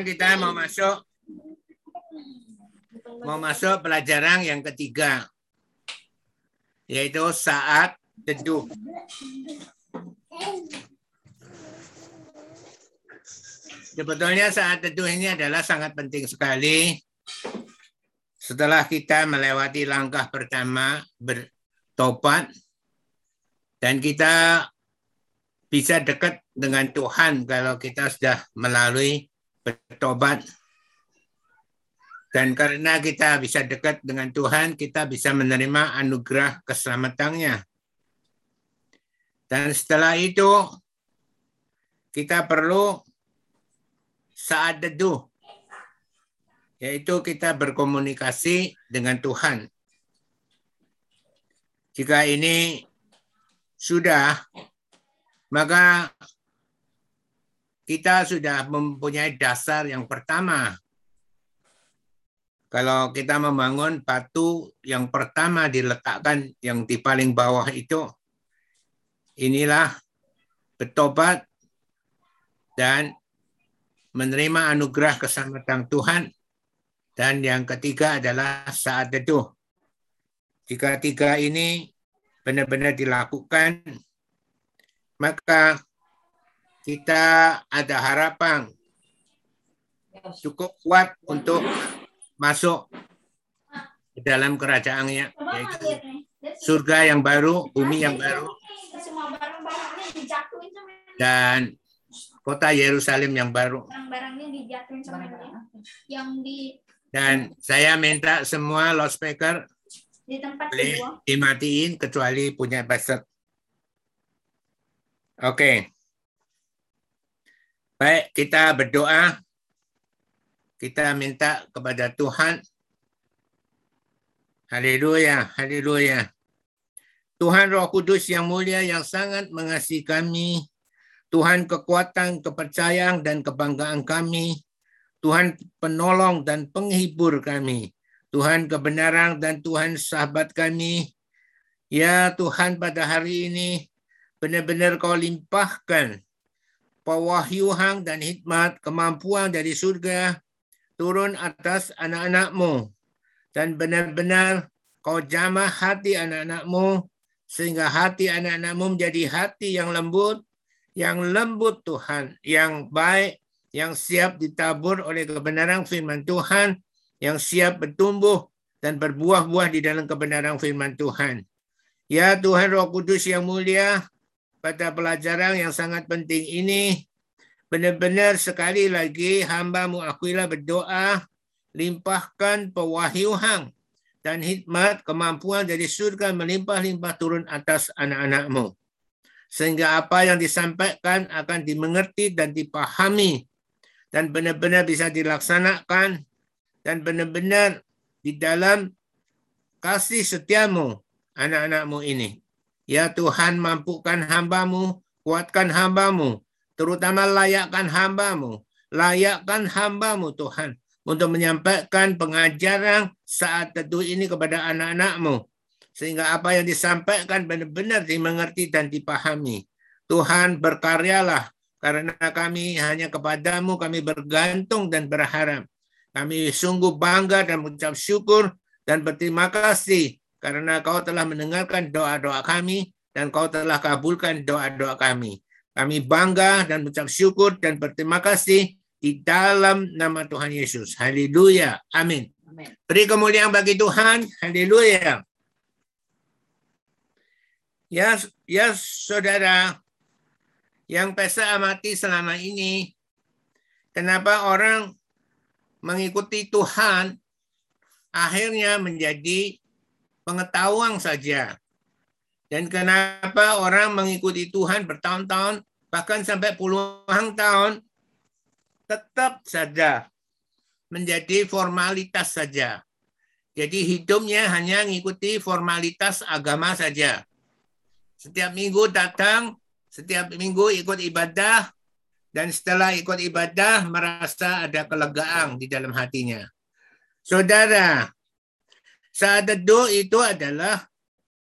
kita mau masuk mau masuk pelajaran yang ketiga yaitu saat teduh. Sebetulnya saat teduh ini adalah sangat penting sekali. Setelah kita melewati langkah pertama bertobat dan kita bisa dekat dengan Tuhan kalau kita sudah melalui bertobat. Dan karena kita bisa dekat dengan Tuhan, kita bisa menerima anugerah keselamatannya. Dan setelah itu, kita perlu saat teduh, yaitu kita berkomunikasi dengan Tuhan. Jika ini sudah, maka kita sudah mempunyai dasar yang pertama. Kalau kita membangun batu yang pertama diletakkan yang di paling bawah itu, inilah bertobat dan menerima anugerah keselamatan Tuhan. Dan yang ketiga adalah saat teduh. Jika tiga ini benar-benar dilakukan, maka kita ada harapan cukup kuat untuk masuk ke dalam kerajaannya yaitu surga yang baru, bumi yang baru, dan kota Yerusalem yang baru. Dan saya minta semua loudspeaker dimatiin kecuali punya buzzer. Oke. Okay. Baik, kita berdoa. Kita minta kepada Tuhan. Haleluya, haleluya. Tuhan Roh Kudus yang mulia yang sangat mengasihi kami. Tuhan kekuatan, kepercayaan, dan kebanggaan kami. Tuhan penolong dan penghibur kami. Tuhan kebenaran dan Tuhan sahabat kami. Ya Tuhan pada hari ini benar-benar kau limpahkan pewahyuhan dan hikmat kemampuan dari surga turun atas anak-anakmu dan benar-benar kau jamah hati anak-anakmu sehingga hati anak-anakmu menjadi hati yang lembut yang lembut Tuhan yang baik yang siap ditabur oleh kebenaran firman Tuhan yang siap bertumbuh dan berbuah-buah di dalam kebenaran firman Tuhan. Ya Tuhan Roh Kudus yang mulia, pada pelajaran yang sangat penting ini. Benar-benar sekali lagi hambamu akuilah berdoa, limpahkan pewahyuhan dan hikmat kemampuan dari surga melimpah-limpah turun atas anak-anakmu. Sehingga apa yang disampaikan akan dimengerti dan dipahami dan benar-benar bisa dilaksanakan dan benar-benar di dalam kasih setiamu anak-anakmu ini. Ya Tuhan mampukan hambamu, kuatkan hambamu, terutama layakkan hambamu, layakkan hambamu Tuhan untuk menyampaikan pengajaran saat teduh ini kepada anak-anakmu. Sehingga apa yang disampaikan benar-benar dimengerti dan dipahami. Tuhan berkaryalah karena kami hanya kepadamu kami bergantung dan berharap. Kami sungguh bangga dan mengucap syukur dan berterima kasih karena kau telah mendengarkan doa-doa kami dan kau telah kabulkan doa-doa kami. Kami bangga dan mengucap syukur dan berterima kasih di dalam nama Tuhan Yesus. Haleluya. Amin. Beri kemuliaan bagi Tuhan. Haleluya. Ya, ya saudara yang pesa amati selama ini, kenapa orang mengikuti Tuhan akhirnya menjadi pengetahuan saja. Dan kenapa orang mengikuti Tuhan bertahun-tahun, bahkan sampai puluhan tahun, tetap saja menjadi formalitas saja. Jadi hidupnya hanya mengikuti formalitas agama saja. Setiap minggu datang, setiap minggu ikut ibadah, dan setelah ikut ibadah merasa ada kelegaan di dalam hatinya. Saudara, teduh itu adalah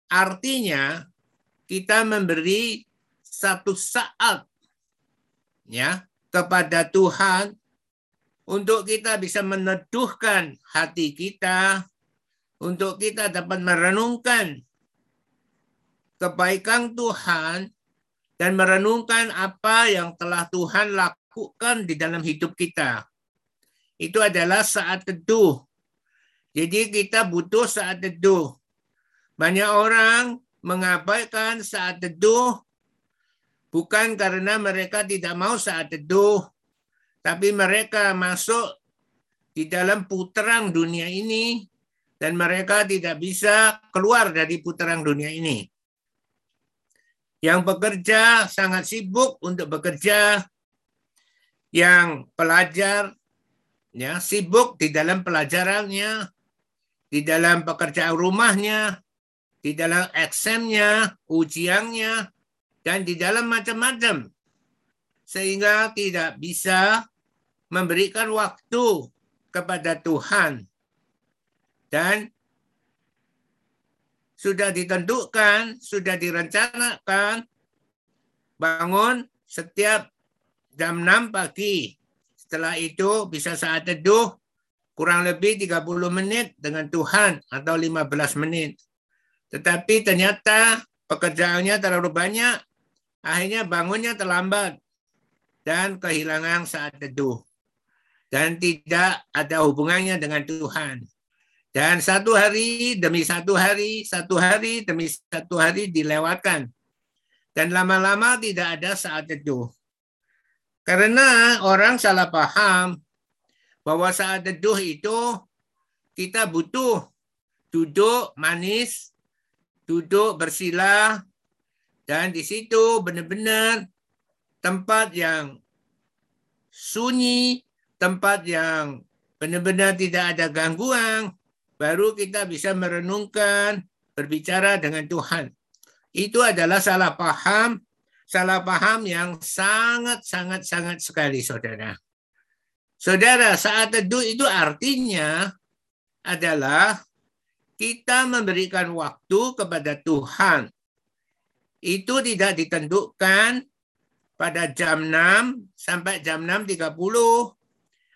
artinya kita memberi satu saat ya kepada Tuhan untuk kita bisa meneduhkan hati kita, untuk kita dapat merenungkan kebaikan Tuhan dan merenungkan apa yang telah Tuhan lakukan di dalam hidup kita. Itu adalah saat teduh. Jadi kita butuh saat teduh. Banyak orang mengabaikan saat teduh bukan karena mereka tidak mau saat teduh, tapi mereka masuk di dalam putaran dunia ini dan mereka tidak bisa keluar dari putaran dunia ini. Yang bekerja sangat sibuk untuk bekerja, yang pelajar ya sibuk di dalam pelajarannya, di dalam pekerjaan rumahnya, di dalam eksamnya, ujiannya, dan di dalam macam-macam. Sehingga tidak bisa memberikan waktu kepada Tuhan. Dan sudah ditentukan, sudah direncanakan bangun setiap jam 6 pagi. Setelah itu bisa saat teduh kurang lebih 30 menit dengan Tuhan atau 15 menit. Tetapi ternyata pekerjaannya terlalu banyak, akhirnya bangunnya terlambat dan kehilangan saat teduh dan tidak ada hubungannya dengan Tuhan. Dan satu hari demi satu hari, satu hari demi satu hari dilewatkan. Dan lama-lama tidak ada saat teduh. Karena orang salah paham bahwa saat teduh itu kita butuh duduk manis, duduk bersila, dan di situ benar-benar tempat yang sunyi, tempat yang benar-benar tidak ada gangguan, baru kita bisa merenungkan, berbicara dengan Tuhan. Itu adalah salah paham, salah paham yang sangat-sangat-sangat sekali, saudara. Saudara, saat teduh itu artinya adalah kita memberikan waktu kepada Tuhan. Itu tidak ditentukan pada jam 6 sampai jam 6.30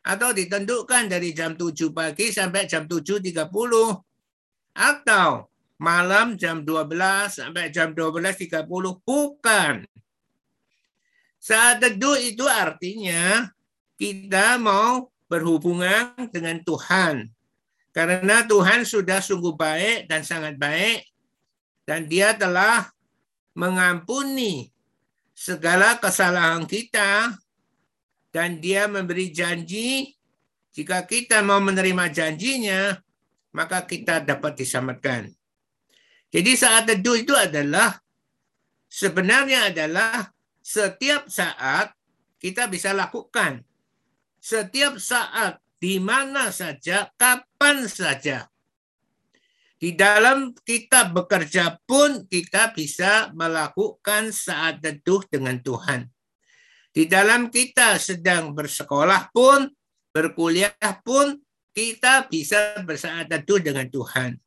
atau ditentukan dari jam 7 pagi sampai jam 7.30 atau malam jam 12 sampai jam 12.30 bukan. Saat teduh itu artinya kita mau berhubungan dengan Tuhan. Karena Tuhan sudah sungguh baik dan sangat baik dan dia telah mengampuni segala kesalahan kita dan dia memberi janji jika kita mau menerima janjinya maka kita dapat diselamatkan. Jadi saat teduh itu adalah sebenarnya adalah setiap saat kita bisa lakukan. Setiap saat di mana saja, kapan saja. Di dalam kita bekerja pun kita bisa melakukan saat teduh dengan Tuhan. Di dalam kita sedang bersekolah pun, berkuliah pun, kita bisa bersaat teduh dengan Tuhan.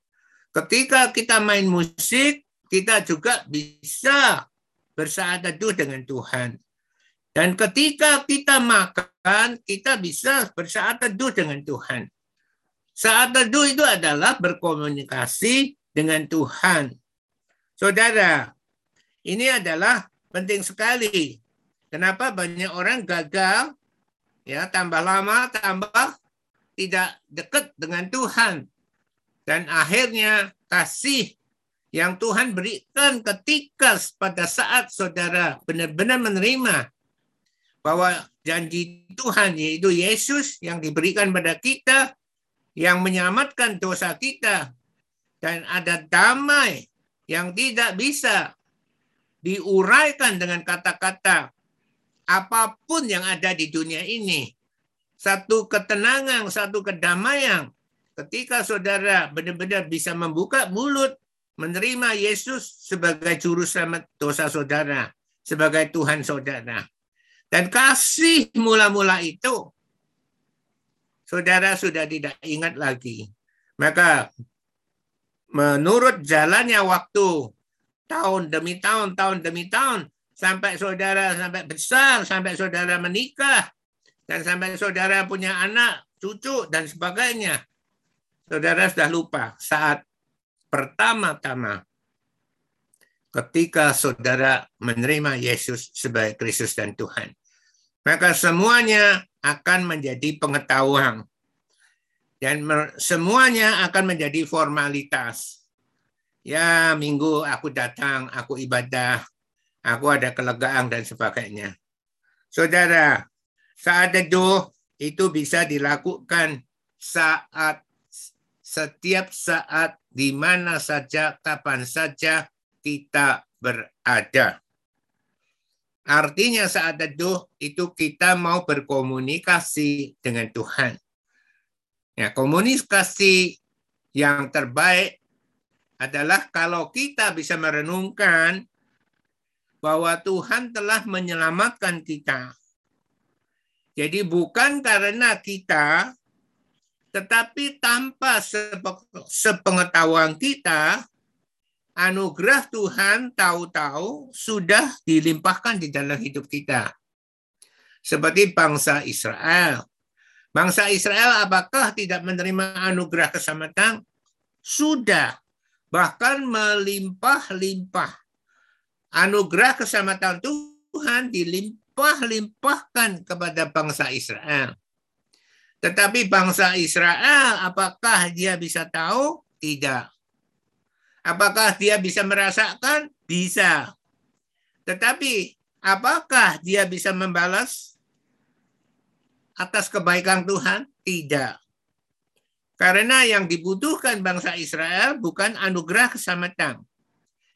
Ketika kita main musik, kita juga bisa bersaat teduh dengan Tuhan. Dan ketika kita makan, kita bisa bersaat teduh dengan Tuhan. Saat teduh itu adalah berkomunikasi dengan Tuhan. Saudara, ini adalah penting sekali Kenapa banyak orang gagal ya tambah lama tambah tidak dekat dengan Tuhan dan akhirnya kasih yang Tuhan berikan ketika pada saat saudara benar-benar menerima bahwa janji Tuhan yaitu Yesus yang diberikan pada kita yang menyelamatkan dosa kita dan ada damai yang tidak bisa diuraikan dengan kata-kata apa pun yang ada di dunia ini. Satu ketenangan, satu kedamaian. Ketika saudara benar-benar bisa membuka mulut, menerima Yesus sebagai juru selamat dosa saudara, sebagai Tuhan saudara. Dan kasih mula-mula itu, saudara sudah tidak ingat lagi. Maka menurut jalannya waktu, tahun demi tahun, tahun demi tahun, sampai saudara sampai besar, sampai saudara menikah, dan sampai saudara punya anak, cucu, dan sebagainya, saudara sudah lupa saat pertama-tama ketika saudara menerima Yesus sebagai Kristus dan Tuhan. Maka semuanya akan menjadi pengetahuan. Dan semuanya akan menjadi formalitas. Ya, minggu aku datang, aku ibadah, aku ada kelegaan dan sebagainya. Saudara, saat teduh itu bisa dilakukan saat setiap saat di mana saja, kapan saja kita berada. Artinya saat teduh itu kita mau berkomunikasi dengan Tuhan. Ya, komunikasi yang terbaik adalah kalau kita bisa merenungkan bahwa Tuhan telah menyelamatkan kita. Jadi bukan karena kita, tetapi tanpa sepengetahuan kita, anugerah Tuhan tahu-tahu sudah dilimpahkan di dalam hidup kita. Seperti bangsa Israel. Bangsa Israel apakah tidak menerima anugerah keselamatan? Sudah. Bahkan melimpah-limpah. Anugerah keselamatan Tuhan dilimpah-limpahkan kepada bangsa Israel. Tetapi bangsa Israel apakah dia bisa tahu? Tidak. Apakah dia bisa merasakan? Bisa. Tetapi apakah dia bisa membalas atas kebaikan Tuhan? Tidak. Karena yang dibutuhkan bangsa Israel bukan anugerah keselamatan.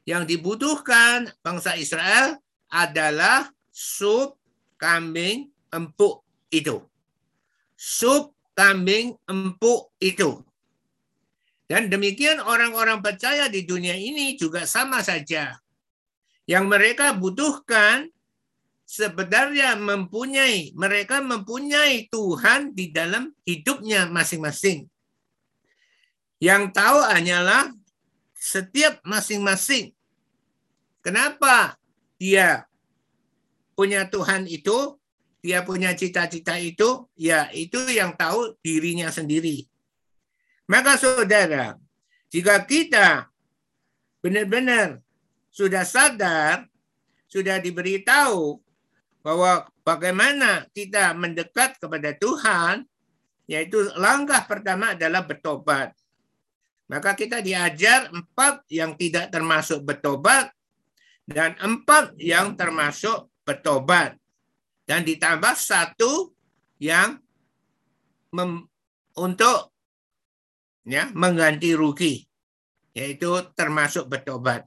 Yang dibutuhkan bangsa Israel adalah sup kambing empuk itu. Sup kambing empuk itu. Dan demikian orang-orang percaya di dunia ini juga sama saja. Yang mereka butuhkan sebenarnya mempunyai, mereka mempunyai Tuhan di dalam hidupnya masing-masing. Yang tahu hanyalah setiap masing-masing. Kenapa dia punya Tuhan itu, dia punya cita-cita itu, ya itu yang tahu dirinya sendiri. Maka saudara, jika kita benar-benar sudah sadar, sudah diberitahu bahwa bagaimana kita mendekat kepada Tuhan, yaitu langkah pertama adalah bertobat. Maka kita diajar empat yang tidak termasuk bertobat dan empat yang termasuk bertobat. Dan ditambah satu yang untuk ya mengganti rugi yaitu termasuk bertobat.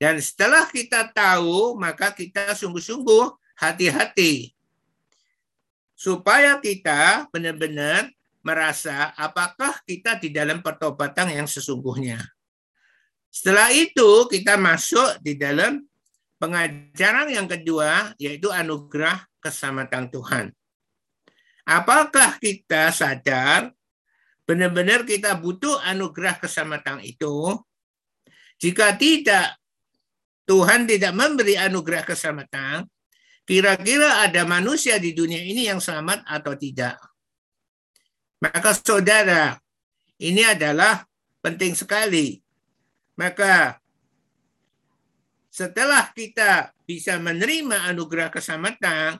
Dan setelah kita tahu, maka kita sungguh-sungguh hati-hati supaya kita benar-benar merasa apakah kita di dalam pertobatan yang sesungguhnya. Setelah itu kita masuk di dalam pengajaran yang kedua yaitu anugerah keselamatan Tuhan. Apakah kita sadar benar-benar kita butuh anugerah keselamatan itu. Jika tidak, Tuhan tidak memberi anugerah keselamatan, kira-kira ada manusia di dunia ini yang selamat atau tidak. Maka saudara, ini adalah penting sekali. Maka setelah kita bisa menerima anugerah keselamatan,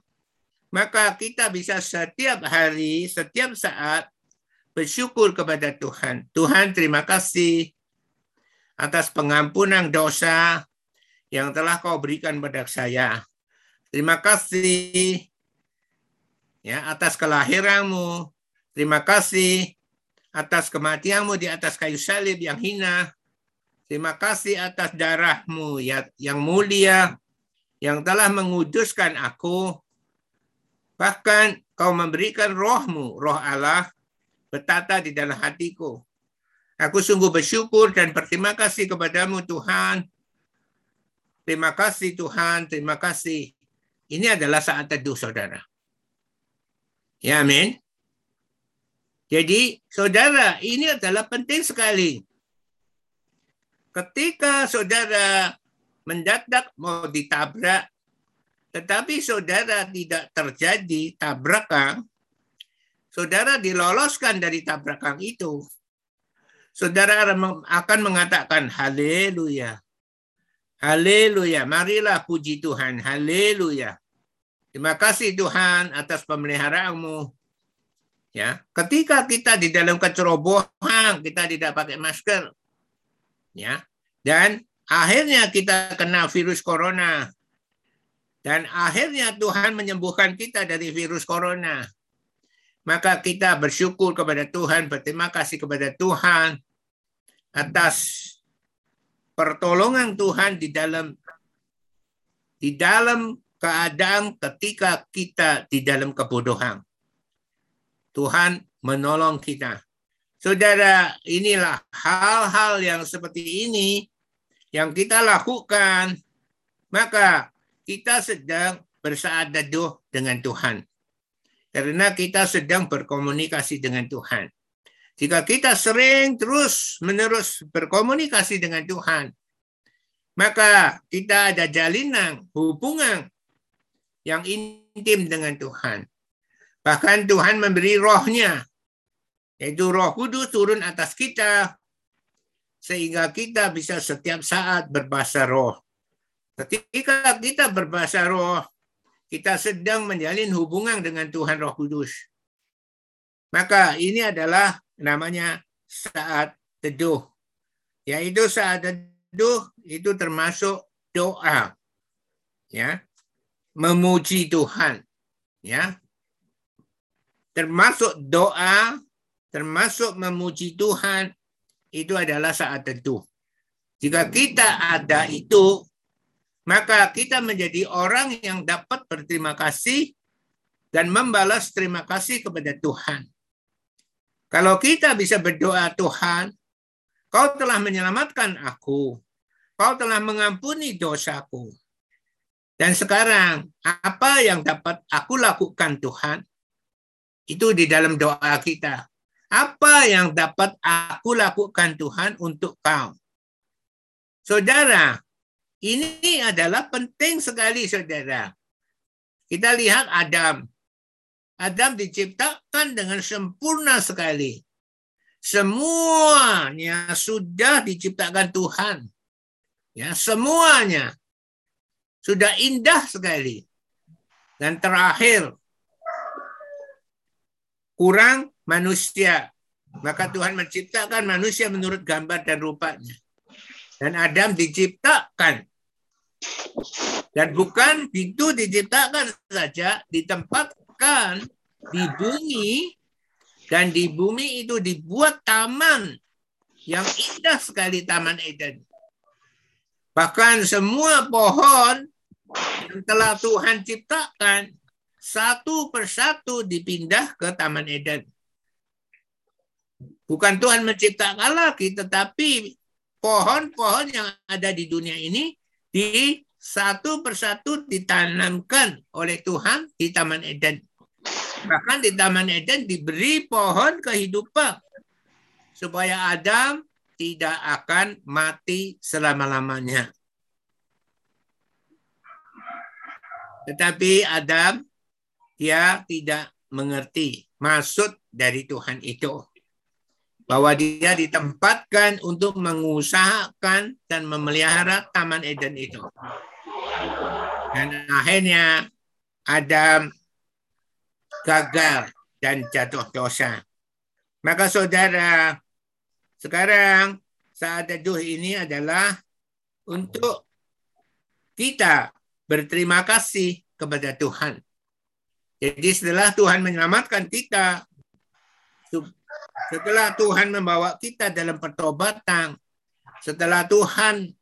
maka kita bisa setiap hari, setiap saat bersyukur kepada Tuhan. Tuhan terima kasih atas pengampunan dosa yang telah kau berikan pada saya. Terima kasih ya atas kelahiranmu. Terima kasih atas kematianmu di atas kayu salib yang hina. Terima kasih atas darahmu ya, yang mulia yang telah menguduskan aku. Bahkan kau memberikan rohmu, roh Allah, bertata di dalam hatiku. Aku sungguh bersyukur dan berterima kasih kepadamu Tuhan. Terima kasih Tuhan, terima kasih. Ini adalah saat teduh saudara. Ya amin. Jadi saudara ini adalah penting sekali. Ketika saudara mendadak mau ditabrak, tetapi saudara tidak terjadi tabrakan, saudara diloloskan dari tabrakan itu, saudara akan mengatakan haleluya. Haleluya. Marilah puji Tuhan. Haleluya. Terima kasih Tuhan atas pemeliharaanmu. Ya, ketika kita di dalam kecerobohan, kita tidak pakai masker. Ya. Dan akhirnya kita kena virus corona. Dan akhirnya Tuhan menyembuhkan kita dari virus corona. Maka kita bersyukur kepada Tuhan, berterima kasih kepada Tuhan atas pertolongan Tuhan di dalam di dalam keadaan ketika kita di dalam kebodohan. Tuhan menolong kita. Saudara, inilah hal-hal yang seperti ini yang kita lakukan, maka kita sedang bersaadah dengan Tuhan. Karena kita sedang berkomunikasi dengan Tuhan. Jika kita sering terus menerus berkomunikasi dengan Tuhan, maka kita ada jalinan hubungan yang intim dengan Tuhan. Bahkan Tuhan memberi rohnya, yaitu roh kudus turun atas kita, sehingga kita bisa setiap saat berbahasa roh. Ketika kita berbahasa roh, kita sedang menjalin hubungan dengan Tuhan Roh Kudus. Maka ini adalah namanya saat teduh. Yaitu saat teduh itu termasuk doa. Ya. Memuji Tuhan. Ya. Termasuk doa, termasuk memuji Tuhan itu adalah saat teduh. Jika kita ada itu, maka kita menjadi orang yang dapat berterima kasih dan membalas terima kasih kepada Tuhan. Kalau kita bisa berdoa, Tuhan, Kau telah menyelamatkan aku. Kau telah mengampuni dosaku. Dan sekarang, apa yang dapat aku lakukan, Tuhan? Itu di dalam doa kita. Apa yang dapat aku lakukan, Tuhan, untuk kau? Saudara, ini adalah penting sekali, saudara. Kita lihat Adam. Adam diciptakan dengan sempurna sekali. Semuanya sudah diciptakan Tuhan. Ya, semuanya sudah indah sekali. Dan terakhir, kurang manusia. Maka Tuhan menciptakan manusia menurut gambar dan rupanya. Dan Adam diciptakan dan bukan itu diciptakan saja, ditempatkan di bumi dan di bumi itu dibuat taman yang indah sekali Taman Eden. Bahkan semua pohon yang telah Tuhan ciptakan satu persatu dipindah ke Taman Eden. Bukan Tuhan menciptakan lagi, tetapi pohon-pohon yang ada di dunia ini di satu persatu ditanamkan oleh Tuhan di Taman Eden. Bahkan di Taman Eden diberi pohon kehidupan supaya Adam tidak akan mati selama-lamanya. Tetapi Adam dia tidak mengerti maksud dari Tuhan itu bahwa dia ditempatkan untuk mengusahakan dan memelihara Taman Eden itu. Dan akhirnya Adam gagal dan jatuh dosa. Maka saudara, sekarang saat teduh ini adalah untuk kita berterima kasih kepada Tuhan. Jadi setelah Tuhan menyelamatkan kita, setelah Tuhan membawa kita dalam pertobatan, setelah Tuhan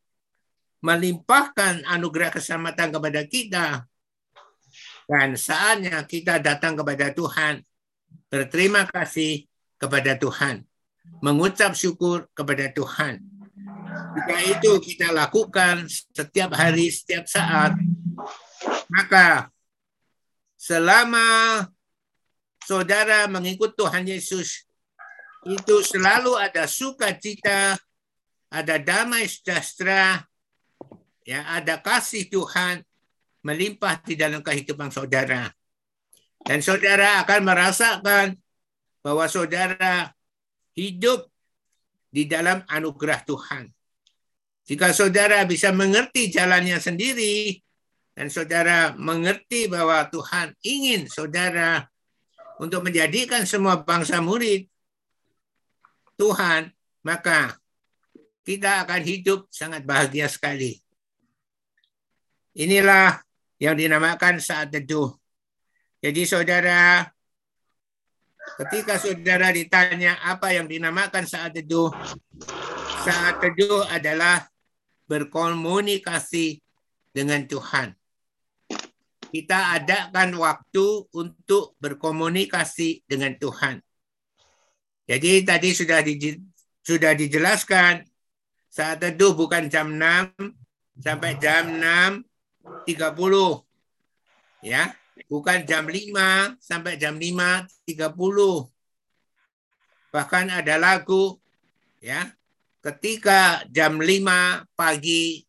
melimpahkan anugerah keselamatan kepada kita, dan saatnya kita datang kepada Tuhan, berterima kasih kepada Tuhan, mengucap syukur kepada Tuhan. Jika itu kita lakukan setiap hari, setiap saat, maka selama saudara mengikut Tuhan Yesus, itu selalu ada sukacita, ada damai sejahtera, ya ada kasih Tuhan melimpah di dalam kehidupan saudara. Dan saudara akan merasakan bahwa saudara hidup di dalam anugerah Tuhan. Jika saudara bisa mengerti jalannya sendiri dan saudara mengerti bahwa Tuhan ingin saudara untuk menjadikan semua bangsa murid Tuhan, maka kita akan hidup sangat bahagia sekali. Inilah yang dinamakan saat teduh. Jadi saudara, ketika saudara ditanya apa yang dinamakan saat teduh, saat teduh adalah berkomunikasi dengan Tuhan. Kita adakan waktu untuk berkomunikasi dengan Tuhan. Jadi tadi sudah di, sudah dijelaskan saat teduh bukan jam 6 sampai jam 6.30. Ya, bukan jam 5 sampai jam 5.30. Bahkan ada lagu ya, ketika jam 5 pagi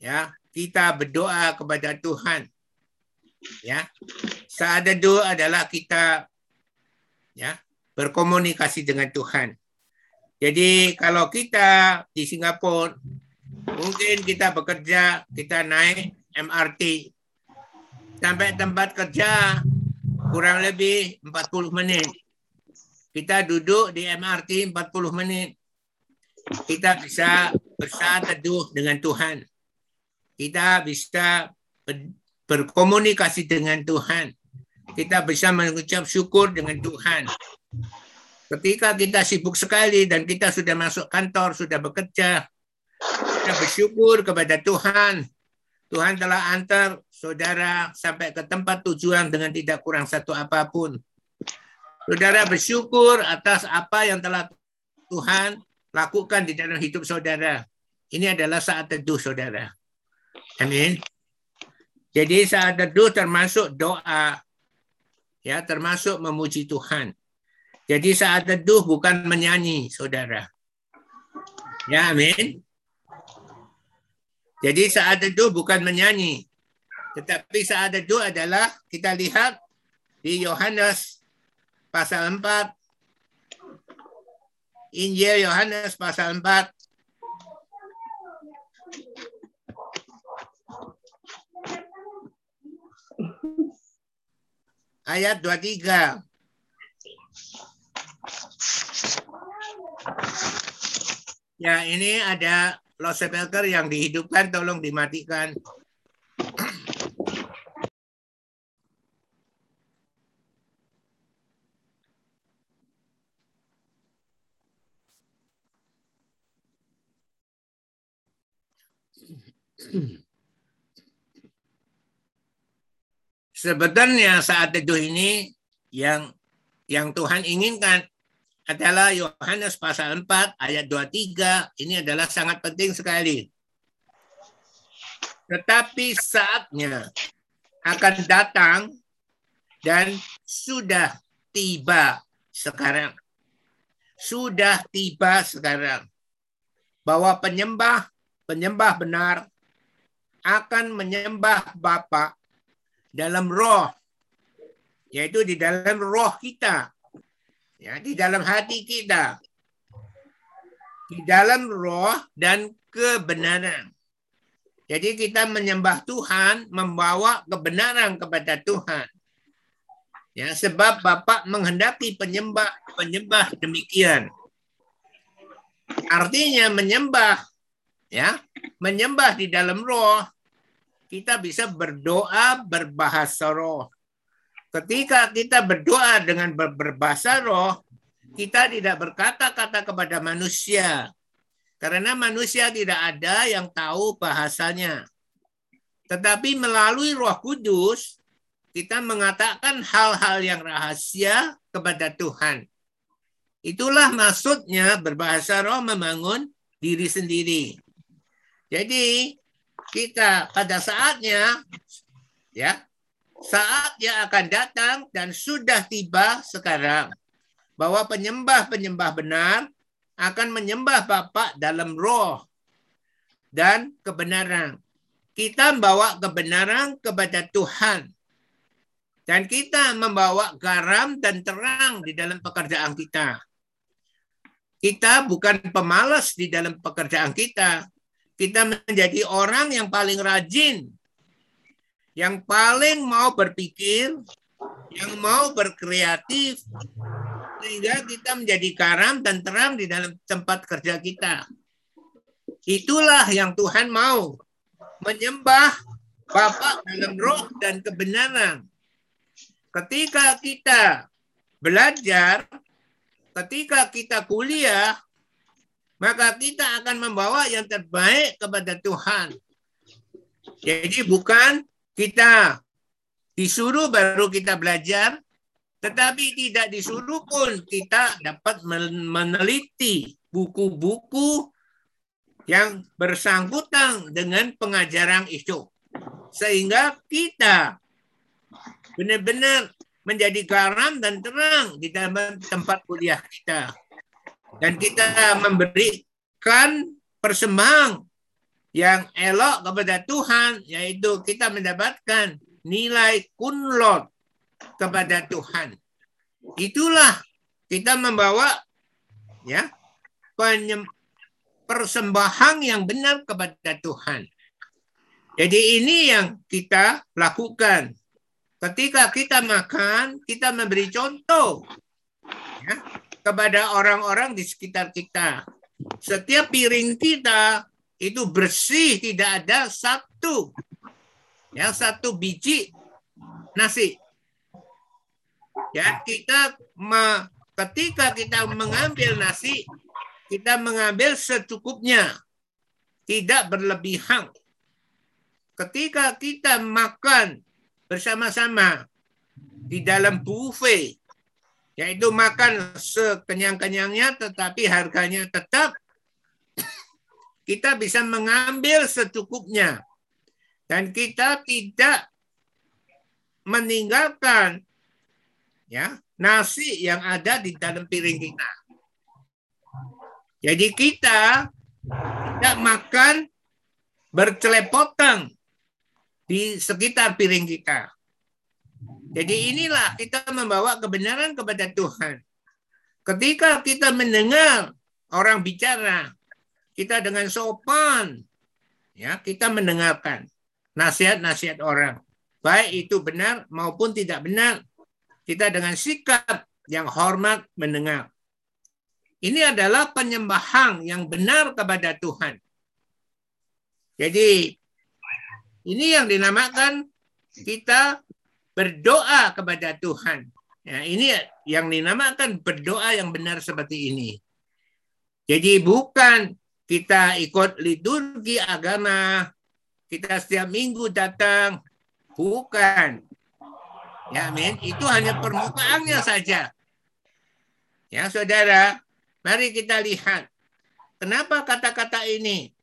ya, kita berdoa kepada Tuhan. Ya. Saat teduh adalah kita ya, berkomunikasi dengan Tuhan. Jadi kalau kita di Singapura mungkin kita bekerja, kita naik MRT sampai tempat kerja kurang lebih 40 menit. Kita duduk di MRT 40 menit. Kita bisa bersaat teduh dengan Tuhan. Kita bisa berkomunikasi dengan Tuhan. Kita bisa mengucap syukur dengan Tuhan. Ketika kita sibuk sekali dan kita sudah masuk kantor, sudah bekerja, kita bersyukur kepada Tuhan. Tuhan telah antar saudara sampai ke tempat tujuan dengan tidak kurang satu apa pun. Saudara bersyukur atas apa yang telah Tuhan lakukan di dalam hidup saudara. Ini adalah saat teduh saudara. Amin. Jadi saat teduh termasuk doa. Ya, termasuk memuji Tuhan. Jadi saat teduh bukan menyanyi, saudara. Ya, amin. Jadi saat teduh bukan menyanyi. Tetapi saat teduh adalah kita lihat di Yohanes pasal 4. Injil Yohanes pasal 4. Ayat 23. Ya, ini ada loudspeaker yang dihidupkan, tolong dimatikan. Sebetulnya saat teduh ini yang yang Tuhan inginkan adalah Yohanes pasal 4 ayat 23. Ini adalah sangat penting sekali. Tetapi saatnya akan datang dan sudah tiba sekarang. Sudah tiba sekarang. Bahwa penyembah, penyembah benar akan menyembah Bapa dalam roh. Yaitu di dalam roh kita ya di dalam hati kita di dalam roh dan kebenaran. Jadi kita menyembah Tuhan membawa kebenaran kepada Tuhan. Ya, sebab Bapak menghendaki penyembah penyembah demikian. Artinya menyembah ya, menyembah di dalam roh kita bisa berdoa berbahasa roh. Ketika kita berdoa dengan berbahasa roh, kita tidak berkata-kata kepada manusia. Karena manusia tidak ada yang tahu bahasanya. Tetapi melalui roh kudus, kita mengatakan hal-hal yang rahasia kepada Tuhan. Itulah maksudnya berbahasa roh membangun diri sendiri. Jadi kita pada saatnya ya saat yang akan datang dan sudah tiba sekarang bahwa penyembah-penyembah benar akan menyembah Bapa dalam roh dan kebenaran. kita membawa kebenaran kepada Tuhan. Dan kita membawa garam dan terang di dalam pekerjaan kita. Kita bukan pemalas di dalam pekerjaan kita. Kita menjadi orang yang paling rajin, yang paling mau berpikir, yang mau berkreatif, sehingga kita menjadi garam dan terang di dalam tempat kerja kita. Itulah yang Tuhan mau. Menyembah Bapak dalam roh dan kebenaran. Ketika kita belajar, ketika kita kuliah, maka kita akan membawa yang terbaik kepada Tuhan. Jadi bukan kita disuruh baru kita belajar, tetapi tidak disuruh pun kita dapat meneliti buku-buku yang bersangkutan dengan pengajaran itu. Sehingga kita benar-benar menjadi garam dan terang di dalam tempat kuliah kita. Dan kita memberikan persembahan yang elok kepada Tuhan, yaitu kita mendapatkan nilai kunlot kepada Tuhan. Itulah kita membawa ya persembahan yang benar kepada Tuhan. Jadi ini yang kita lakukan. Ketika kita makan, kita memberi contoh ya, kepada orang-orang di sekitar kita. Setiap piring kita itu bersih, tidak ada satu ya satu biji nasi. Ya, kita me, ketika kita mengambil nasi, kita mengambil secukupnya, tidak berlebihan. Ketika kita makan bersama-sama di dalam buffet, yaitu makan sekenyang-kenyangnya tetapi harganya tetap kita bisa mengambil secukupnya dan kita tidak meninggalkan ya nasi yang ada di dalam piring kita. Jadi kita tidak makan bercelepotan di sekitar piring kita. Jadi inilah kita membawa kebenaran kepada Tuhan. Ketika kita mendengar orang bicara, kita dengan sopan, ya kita mendengarkan nasihat-nasihat orang. Baik itu benar maupun tidak benar. Kita dengan sikap yang hormat mendengar. Ini adalah penyembahan yang benar kepada Tuhan. Jadi ini yang dinamakan kita berdoa kepada Tuhan. Ya, ini yang dinamakan berdoa yang benar seperti ini. Jadi bukan kita ikut liturgi agama, kita setiap minggu datang. Bukan. Ya, amin. Itu hanya permukaannya saja. Ya, saudara, mari kita lihat. Kenapa kata-kata ini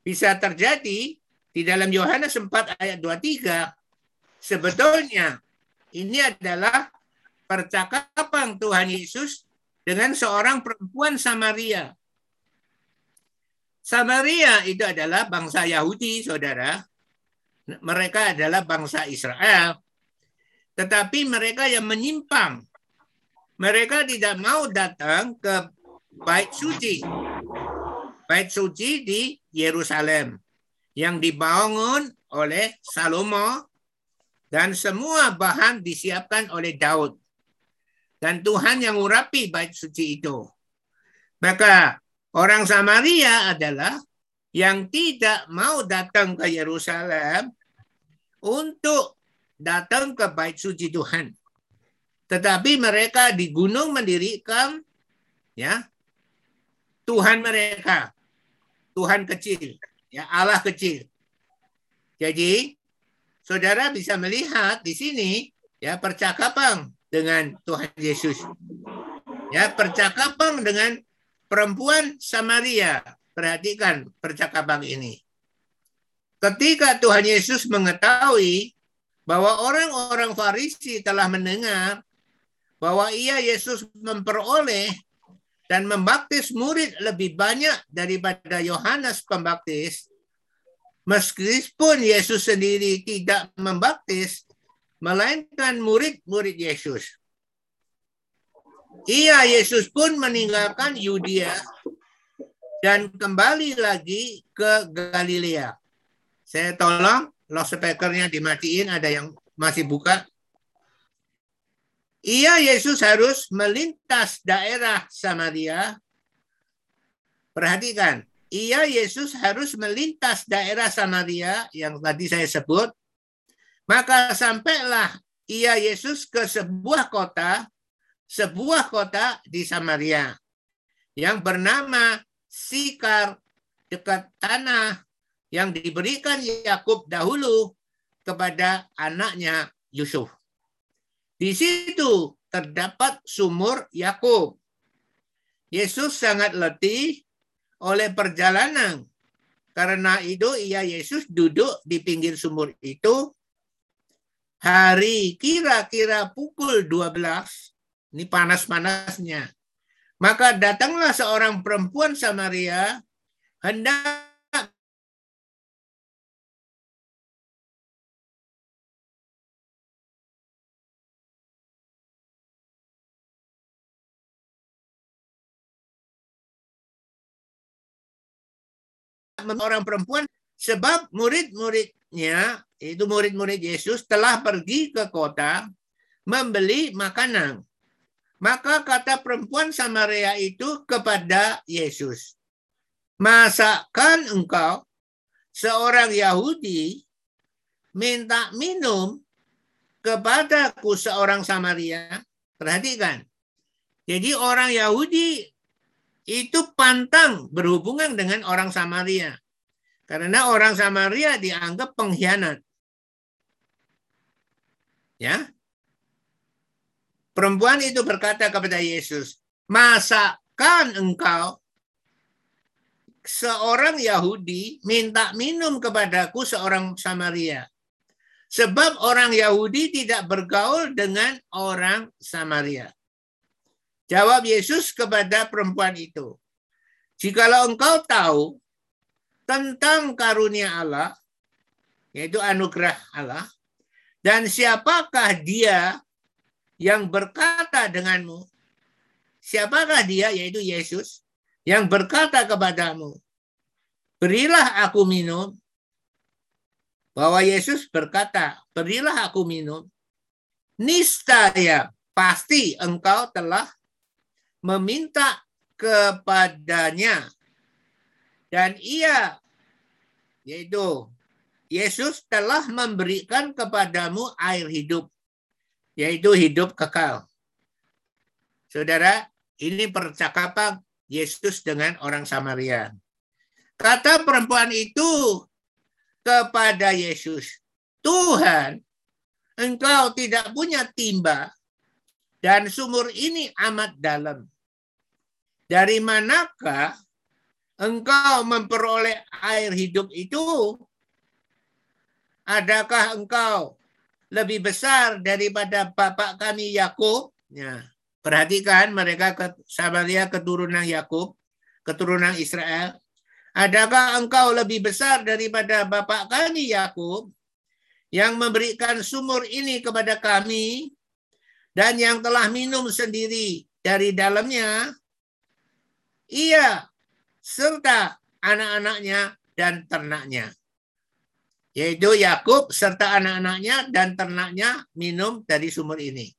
bisa terjadi di dalam Yohanes 4 ayat 23? Sebetulnya ini adalah percakapan Tuhan Yesus dengan seorang perempuan Samaria Samaria itu adalah bangsa Yahudi, saudara. Mereka adalah bangsa Israel. Tetapi mereka yang menyimpang. Mereka tidak mau datang ke Bait Suci. Bait Suci di Yerusalem. Yang dibangun oleh Salomo. Dan semua bahan disiapkan oleh Daud. Dan Tuhan yang urapi Bait Suci itu. Maka Orang Samaria adalah yang tidak mau datang ke Yerusalem untuk datang ke bait suci Tuhan. Tetapi mereka di gunung mendirikan ya Tuhan mereka. Tuhan kecil, ya Allah kecil. Jadi saudara bisa melihat di sini ya percakapan dengan Tuhan Yesus. Ya, percakapan dengan perempuan Samaria. Perhatikan percakapan ini. Ketika Tuhan Yesus mengetahui bahwa orang-orang Farisi telah mendengar bahwa ia Yesus memperoleh dan membaptis murid lebih banyak daripada Yohanes Pembaptis, Meskipun Yesus sendiri tidak membaptis, melainkan murid-murid Yesus. Iya, Yesus pun meninggalkan Yudea dan kembali lagi ke Galilea. Saya tolong loudspeakernya dimatiin, ada yang masih buka. Iya, Yesus harus melintas daerah Samaria. Perhatikan, iya Yesus harus melintas daerah Samaria yang tadi saya sebut. Maka sampailah ia Yesus ke sebuah kota, sebuah kota di Samaria yang bernama Sikar dekat tanah yang diberikan Yakub dahulu kepada anaknya Yusuf. Di situ terdapat sumur Yakub. Yesus sangat letih oleh perjalanan. Karena itu ia Yesus duduk di pinggir sumur itu. Hari kira-kira pukul 12. Ini panas-panasnya. Maka datanglah seorang perempuan Samaria hendak orang perempuan sebab murid-muridnya itu murid-murid Yesus telah pergi ke kota membeli makanan. Maka kata perempuan Samaria itu kepada Yesus, "Masakan engkau seorang Yahudi minta minum kepadaku seorang Samaria?" Perhatikan. Jadi orang Yahudi itu pantang berhubungan dengan orang Samaria. Karena orang Samaria dianggap pengkhianat. Ya. Perempuan itu berkata kepada Yesus, "Masakan engkau seorang Yahudi minta minum kepadaku seorang Samaria?" Sebab orang Yahudi tidak bergaul dengan orang Samaria. Jawab Yesus kepada perempuan itu, "Jikalau engkau tahu tentang karunia Allah, yaitu anugerah Allah, dan siapakah dia yang berkata denganmu, siapakah dia, yaitu Yesus, yang berkata kepadamu, berilah aku minum, bahwa Yesus berkata, berilah aku minum, niscaya pasti engkau telah meminta kepadanya. Dan ia yaitu Yesus telah memberikan kepadamu air hidup yaitu hidup kekal. Saudara, ini percakapan Yesus dengan orang Samaria. Kata perempuan itu kepada Yesus, "Tuhan, engkau tidak punya timba dan sumur ini amat dalam. Dari manakah engkau memperoleh air hidup itu? Adakah engkau lebih besar daripada bapak kami Yakub? Ya. Perhatikan mereka Samaria keturunan Yakub, keturunan Israel. Adakah engkau lebih besar daripada bapak kami Yakub yang memberikan sumur ini kepada kami dan yang telah minum sendiri dari dalamnya? ia serta anak-anaknya dan ternaknya. Yaitu Yakub serta anak-anaknya dan ternaknya minum dari sumur ini.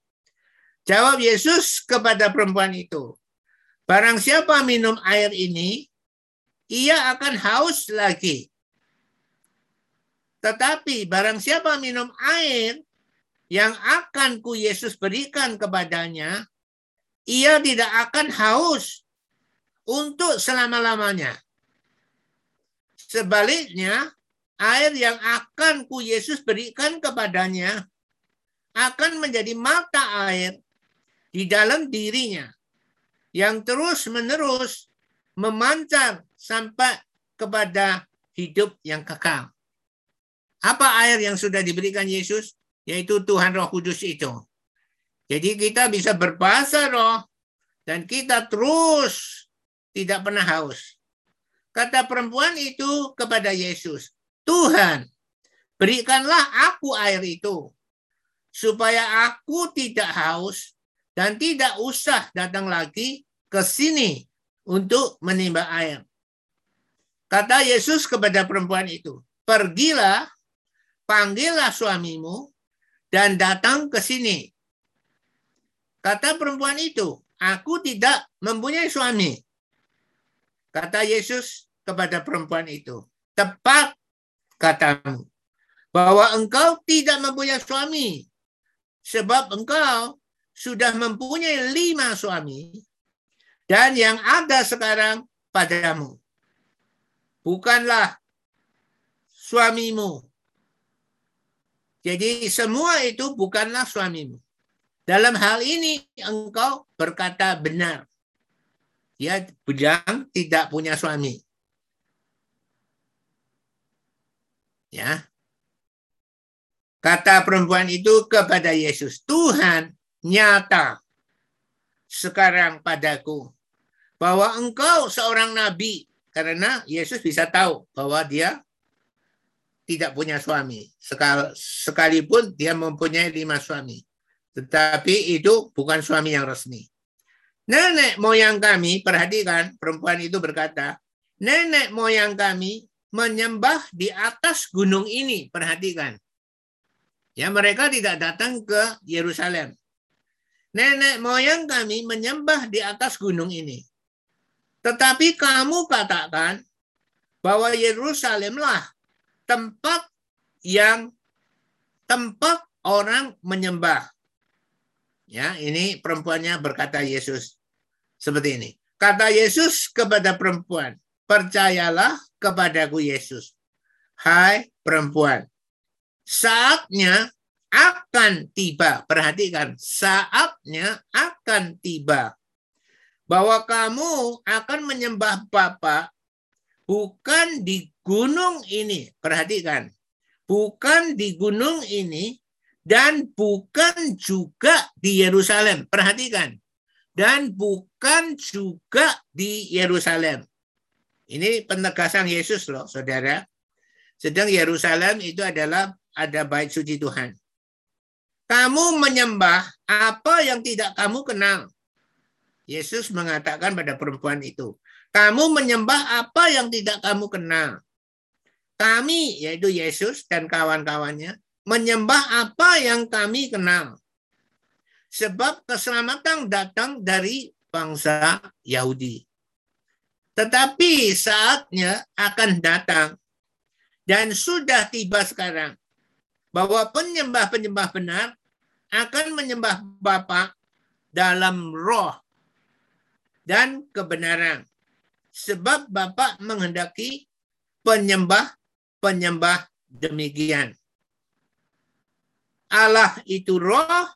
Jawab Yesus kepada perempuan itu, Barang siapa minum air ini, ia akan haus lagi. Tetapi barang siapa minum air yang akan ku Yesus berikan kepadanya, ia tidak akan haus untuk selama-lamanya. Sebaliknya, air yang akan ku Yesus berikan kepadanya akan menjadi mata air di dalam dirinya yang terus-menerus memancar sampai kepada hidup yang kekal. Apa air yang sudah diberikan Yesus? Yaitu Tuhan Roh Kudus itu. Jadi kita bisa berbahasa roh dan kita terus tidak pernah haus. Kata perempuan itu kepada Yesus, Tuhan, berikanlah aku air itu, supaya aku tidak haus dan tidak usah datang lagi ke sini untuk menimba air. Kata Yesus kepada perempuan itu, pergilah, panggillah suamimu, dan datang ke sini. Kata perempuan itu, aku tidak mempunyai suami. Kata Yesus kepada perempuan itu, tepat katamu, bahwa engkau tidak mempunyai suami, sebab engkau sudah mempunyai lima suami, dan yang ada sekarang padamu bukanlah suamimu. Jadi semua itu bukanlah suamimu. Dalam hal ini engkau berkata benar. Dia bujang tidak punya suami. Ya. Kata perempuan itu kepada Yesus, Tuhan nyata sekarang padaku bahwa engkau seorang nabi karena Yesus bisa tahu bahwa dia tidak punya suami. Sekalipun dia mempunyai lima suami. Tetapi itu bukan suami yang resmi. Nenek moyang kami, perhatikan perempuan itu berkata, nenek moyang kami menyembah di atas gunung ini. Perhatikan. Ya mereka tidak datang ke Yerusalem. Nenek moyang kami menyembah di atas gunung ini. Tetapi kamu katakan bahwa Yerusalemlah tempat yang tempat orang menyembah. Ya, ini perempuannya berkata Yesus seperti ini. Kata Yesus kepada perempuan, percayalah kepadaku Yesus. Hai perempuan, saatnya akan tiba. Perhatikan, saatnya akan tiba bahwa kamu akan menyembah Bapa bukan di gunung ini. Perhatikan. Bukan di gunung ini dan bukan juga di Yerusalem. Perhatikan. Dan bukan juga di Yerusalem. Ini penegasan Yesus loh, saudara. Sedang Yerusalem itu adalah ada bait suci Tuhan. Kamu menyembah apa yang tidak kamu kenal. Yesus mengatakan pada perempuan itu, kamu menyembah apa yang tidak kamu kenal. Kami, yaitu Yesus dan kawan-kawannya, menyembah apa yang kami kenal. Sebab keselamatan datang dari bangsa Yahudi. Tetapi saatnya akan datang dan sudah tiba sekarang bahwa penyembah-penyembah benar akan menyembah Bapa dalam roh dan kebenaran. Sebab Bapak menghendaki penyembah-penyembah demikian. Allah itu roh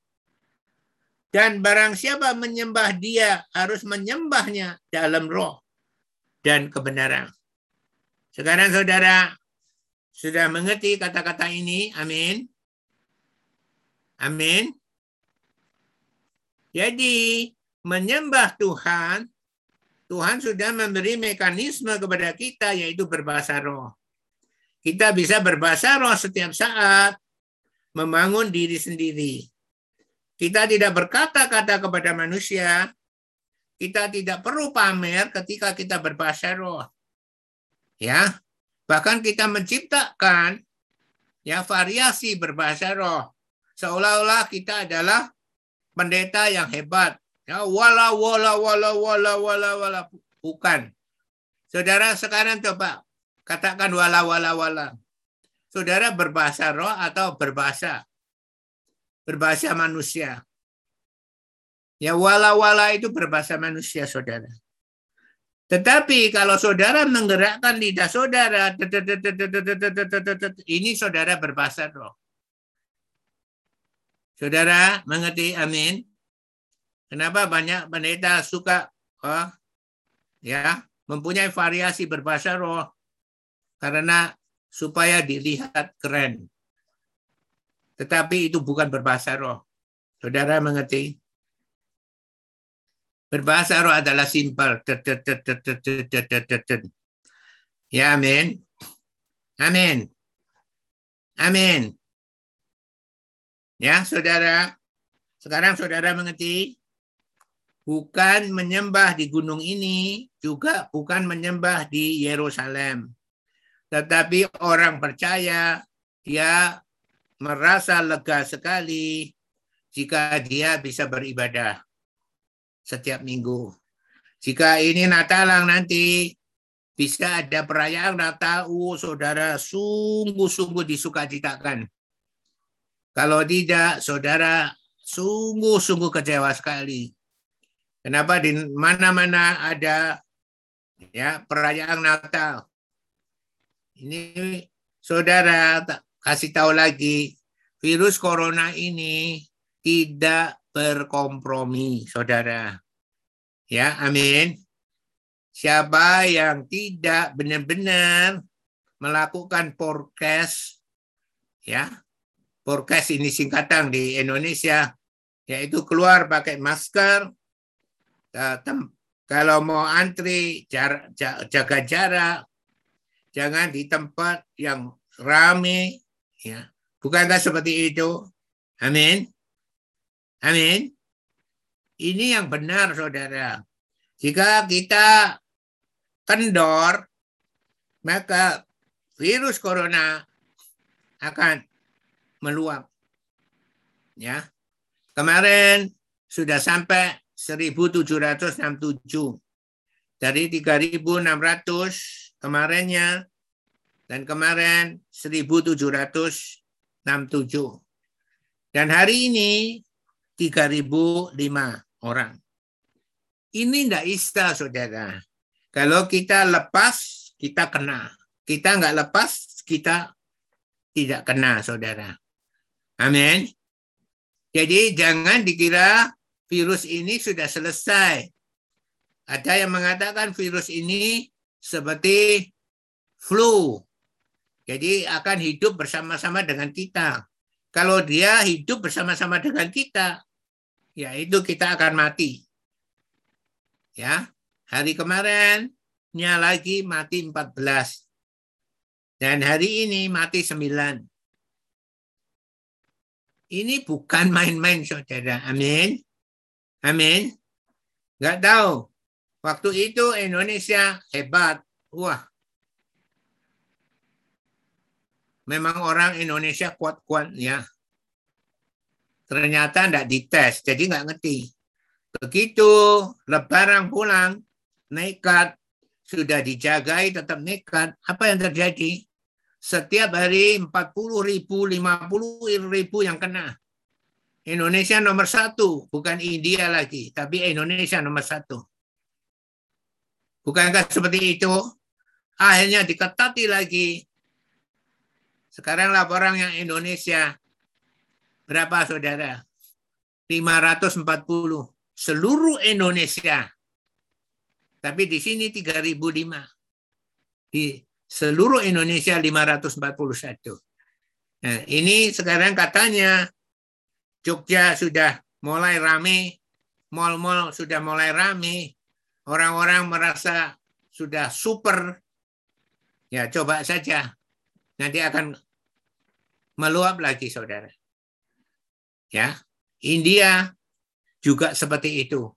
dan barang siapa menyembah dia harus menyembahnya dalam roh dan kebenaran. Sekarang saudara sudah mengerti kata-kata ini? Amin. Amin. Jadi menyembah Tuhan, Tuhan sudah memberi mekanisme kepada kita yaitu berbahasa roh. Kita bisa berbahasa roh setiap saat, membangun diri sendiri. Kita tidak berkata-kata kepada manusia, kita tidak perlu pamer ketika kita berbahasa roh. Ya, bahkan kita menciptakan ya variasi berbahasa roh. Seolah-olah kita adalah pendeta yang hebat, Ya, wala wala wala wala wala wala bukan. Saudara sekarang coba katakan wala wala wala. Saudara berbahasa roh atau berbahasa berbahasa manusia. Ya wala wala itu berbahasa manusia, saudara. Tetapi kalau saudara menggerakkan lidah saudara, ini saudara berbahasa roh. Saudara mengerti? Amin. Kenapa banyak pendeta suka oh, ya mempunyai variasi berbahasa roh karena supaya dilihat keren. Tetapi itu bukan berbahasa roh. Saudara mengerti? Berbahasa roh adalah simpel. Ya, amin. Amin. Amin. Ya, saudara. Sekarang saudara mengerti? Bukan menyembah di gunung ini, juga bukan menyembah di Yerusalem. Tetapi orang percaya, dia merasa lega sekali jika dia bisa beribadah setiap minggu. Jika ini Natalang nanti bisa ada perayaan Natal, oh, saudara sungguh-sungguh disukacitakan. Kalau tidak, saudara sungguh-sungguh kecewa sekali. Kenapa di mana-mana ada ya perayaan Natal? Ini saudara kasih tahu lagi, virus corona ini tidak berkompromi, saudara. Ya, amin. Siapa yang tidak benar-benar melakukan forecast, ya, forecast ini singkatan di Indonesia, yaitu keluar pakai masker, kalau mau antri jaga jarak, jangan di tempat yang ramai, ya. Bukankah seperti itu? Amin. Amin. Ini yang benar, saudara. Jika kita kendor, maka virus corona akan meluap. Ya. Kemarin sudah sampai 1767. Dari 3600 kemarinnya dan kemarin 1767. Dan hari ini 3005 orang. Ini tidak istilah saudara. Kalau kita lepas, kita kena. Kita nggak lepas, kita tidak kena, saudara. Amin. Jadi jangan dikira virus ini sudah selesai. Ada yang mengatakan virus ini seperti flu. Jadi akan hidup bersama-sama dengan kita. Kalau dia hidup bersama-sama dengan kita, ya itu kita akan mati. Ya, hari kemarin nya lagi mati 14. Dan hari ini mati 9. Ini bukan main-main saudara. Amin. Amin. Enggak tahu. Waktu itu Indonesia hebat. Wah. Memang orang Indonesia kuat-kuat ya ternyata tidak dites, jadi nggak ngerti. Begitu lebaran pulang, nekat, sudah dijagai tetap nekat, apa yang terjadi? Setiap hari 40 ribu, 50 ribu yang kena. Indonesia nomor satu, bukan India lagi, tapi Indonesia nomor satu. Bukankah seperti itu? Akhirnya diketati lagi. Sekarang laporan yang Indonesia Berapa saudara? 540 seluruh Indonesia. Tapi di sini 3005. Di seluruh Indonesia 541. Nah, ini sekarang katanya Jogja sudah mulai rame, mal-mal sudah mulai rame, orang-orang merasa sudah super. Ya, coba saja. Nanti akan meluap lagi, saudara. Ya, India juga seperti itu.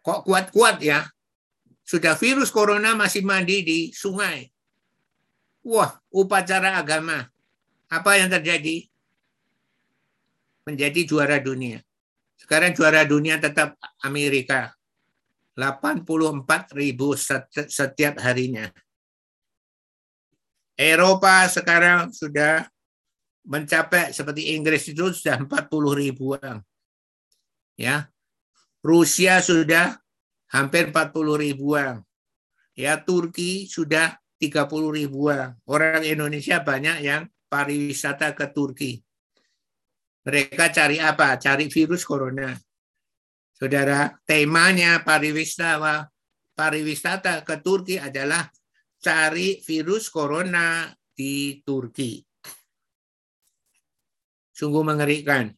Kok kuat-kuat ya? Sudah virus corona masih mandi di sungai. Wah, upacara agama. Apa yang terjadi? Menjadi juara dunia. Sekarang juara dunia tetap Amerika. 84 ribu setiap harinya. Eropa sekarang sudah mencapai seperti Inggris itu sudah 40 ribuan. Ya. Rusia sudah hampir 40 ribuan. Ya, Turki sudah 30 ribuan. Orang Indonesia banyak yang pariwisata ke Turki. Mereka cari apa? Cari virus corona. Saudara, temanya pariwisata pariwisata ke Turki adalah cari virus corona di Turki. Sungguh mengerikan.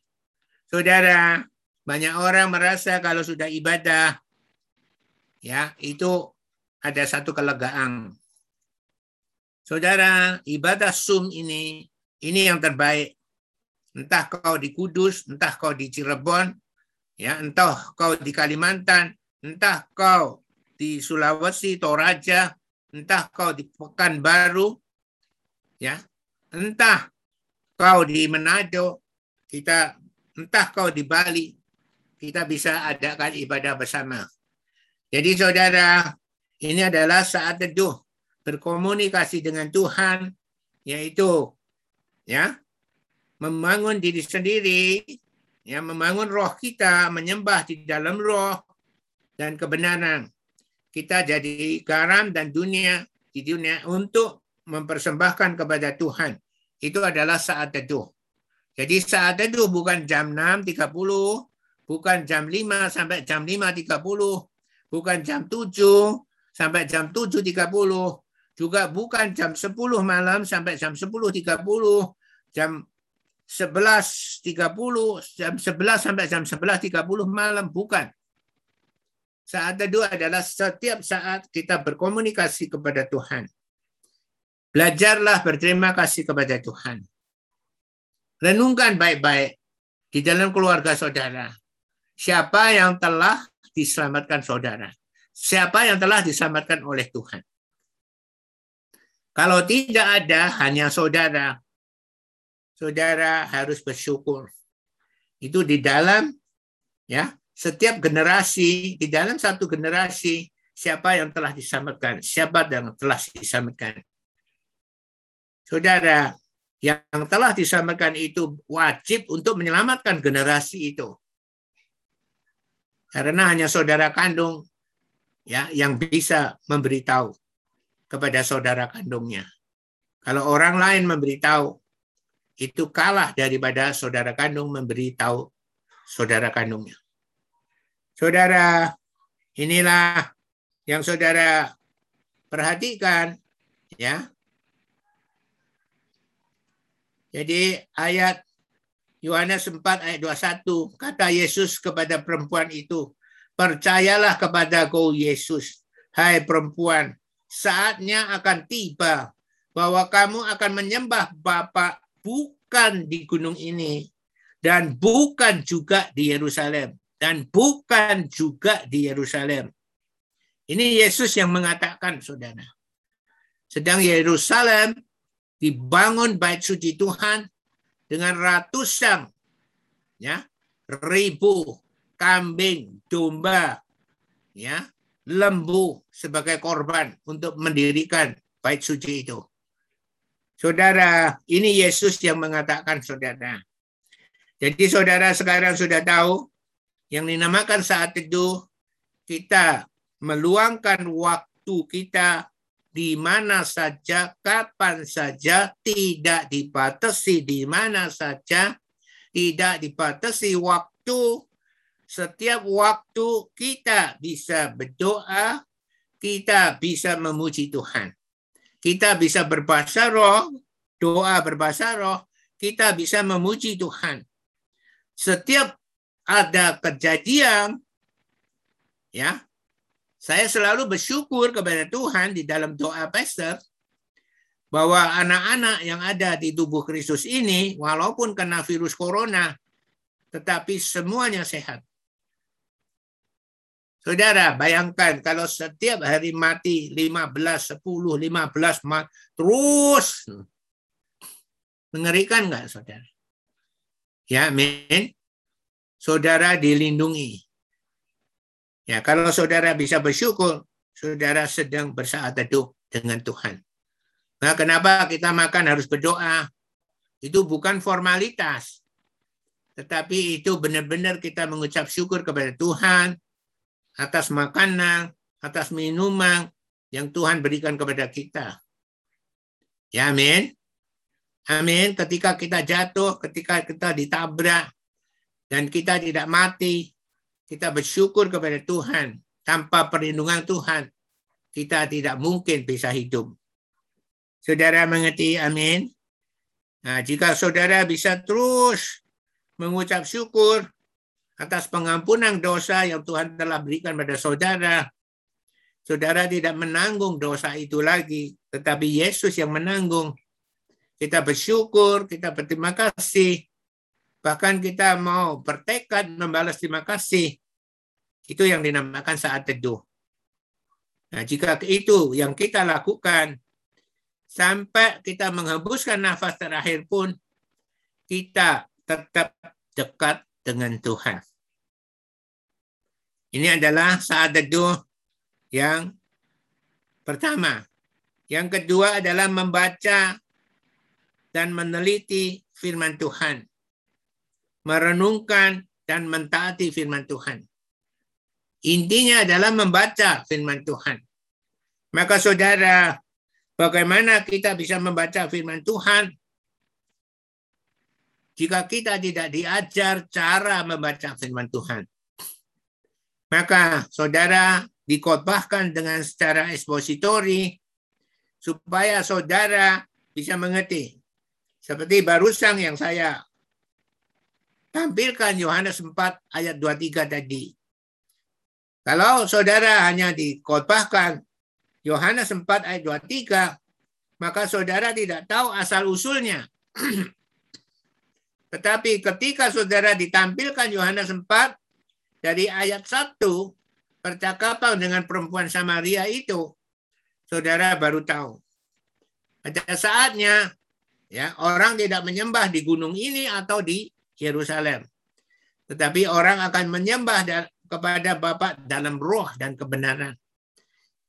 Saudara, banyak orang merasa kalau sudah ibadah, ya itu ada satu kelegaan. Saudara, ibadah sum ini ini yang terbaik. Entah kau di Kudus, entah kau di Cirebon, ya, entah kau di Kalimantan, entah kau di Sulawesi, Toraja, entah kau di Pekanbaru, ya, entah kau di Manado, kita entah kau di Bali, kita bisa adakan ibadah bersama. Jadi saudara, ini adalah saat teduh berkomunikasi dengan Tuhan, yaitu ya membangun diri sendiri, ya membangun roh kita, menyembah di dalam roh dan kebenaran. Kita jadi garam dan dunia di dunia untuk mempersembahkan kepada Tuhan. Itu adalah saat teduh. Jadi saat teduh bukan jam 6.30, bukan jam 5 sampai jam 5.30, bukan jam 7 sampai jam 7.30, juga bukan jam 10 malam sampai jam 10.30, jam 11.30, jam 11 sampai jam 11.30 malam, bukan. Saat teduh adalah setiap saat kita berkomunikasi kepada Tuhan. Belajarlah berterima kasih kepada Tuhan. Renungkan baik-baik di dalam keluarga saudara. Siapa yang telah diselamatkan saudara? Siapa yang telah diselamatkan oleh Tuhan? Kalau tidak ada hanya saudara, saudara harus bersyukur. Itu di dalam ya setiap generasi di dalam satu generasi siapa yang telah diselamatkan, siapa yang telah diselamatkan. Saudara, yang telah diselamatkan itu wajib untuk menyelamatkan generasi itu. Karena hanya saudara kandung ya yang bisa memberitahu kepada saudara kandungnya. Kalau orang lain memberitahu, itu kalah daripada saudara kandung memberitahu saudara kandungnya. Saudara, inilah yang saudara perhatikan ya. Jadi ayat Yohanes 4 ayat 21 kata Yesus kepada perempuan itu, "Percayalah kepada kau Yesus, hai perempuan, saatnya akan tiba bahwa kamu akan menyembah Bapa bukan di gunung ini dan bukan juga di Yerusalem dan bukan juga di Yerusalem. Ini Yesus yang mengatakan, saudara. Sedang Yerusalem dibangun bait suci Tuhan dengan ratusan ya ribu kambing, domba, ya lembu sebagai korban untuk mendirikan bait suci itu. Saudara, ini Yesus yang mengatakan saudara. Jadi saudara sekarang sudah tahu yang dinamakan saat itu kita meluangkan waktu kita di mana saja, kapan saja, tidak dibatasi di mana saja, tidak dibatasi waktu. Setiap waktu kita bisa berdoa, kita bisa memuji Tuhan kita bisa berbahasa roh, doa berbahasa roh, kita bisa memuji Tuhan. Setiap ada kejadian, ya, saya selalu bersyukur kepada Tuhan di dalam doa pastor bahwa anak-anak yang ada di tubuh Kristus ini, walaupun kena virus corona, tetapi semuanya sehat. Saudara, bayangkan kalau setiap hari mati 15, 10, 15, mati, terus. Mengerikan nggak, saudara? Ya, amin. Saudara dilindungi. Ya, kalau saudara bisa bersyukur, saudara sedang bersaat teduh dengan Tuhan. Nah, kenapa kita makan harus berdoa? Itu bukan formalitas. Tetapi itu benar-benar kita mengucap syukur kepada Tuhan, atas makanan, atas minuman yang Tuhan berikan kepada kita. Ya, amin. Amin. Ketika kita jatuh, ketika kita ditabrak, dan kita tidak mati, kita bersyukur kepada Tuhan. Tanpa perlindungan Tuhan, kita tidak mungkin bisa hidup. Saudara mengerti, amin. Nah, jika saudara bisa terus mengucap syukur, atas pengampunan dosa yang Tuhan telah berikan pada saudara. Saudara tidak menanggung dosa itu lagi, tetapi Yesus yang menanggung. kita bersyukur, kita berterima kasih, bahkan kita mau bertekad membalas terima kasih. Itu yang dinamakan saat teduh. Nah, jika itu yang kita lakukan sampai kita menghembuskan nafas terakhir pun kita tetap dekat dengan Tuhan. Ini adalah saat teduh yang pertama. Yang kedua adalah membaca dan meneliti firman Tuhan. Merenungkan dan mentaati firman Tuhan. Intinya adalah membaca firman Tuhan. Maka saudara, bagaimana kita bisa membaca firman Tuhan? Jika kita tidak diajar cara membaca firman Tuhan. Maka saudara dikotbahkan dengan secara ekspositori supaya saudara bisa mengerti. Seperti barusan yang saya tampilkan Yohanes 4 ayat 23 tadi. Kalau saudara hanya dikotbahkan Yohanes 4 ayat 23, maka saudara tidak tahu asal usulnya. Tetapi ketika saudara ditampilkan Yohanes 4 dari ayat 1, percakapan dengan perempuan Samaria itu, saudara baru tahu. Pada saatnya ya orang tidak menyembah di gunung ini atau di Yerusalem. Tetapi orang akan menyembah kepada Bapa dalam roh dan kebenaran.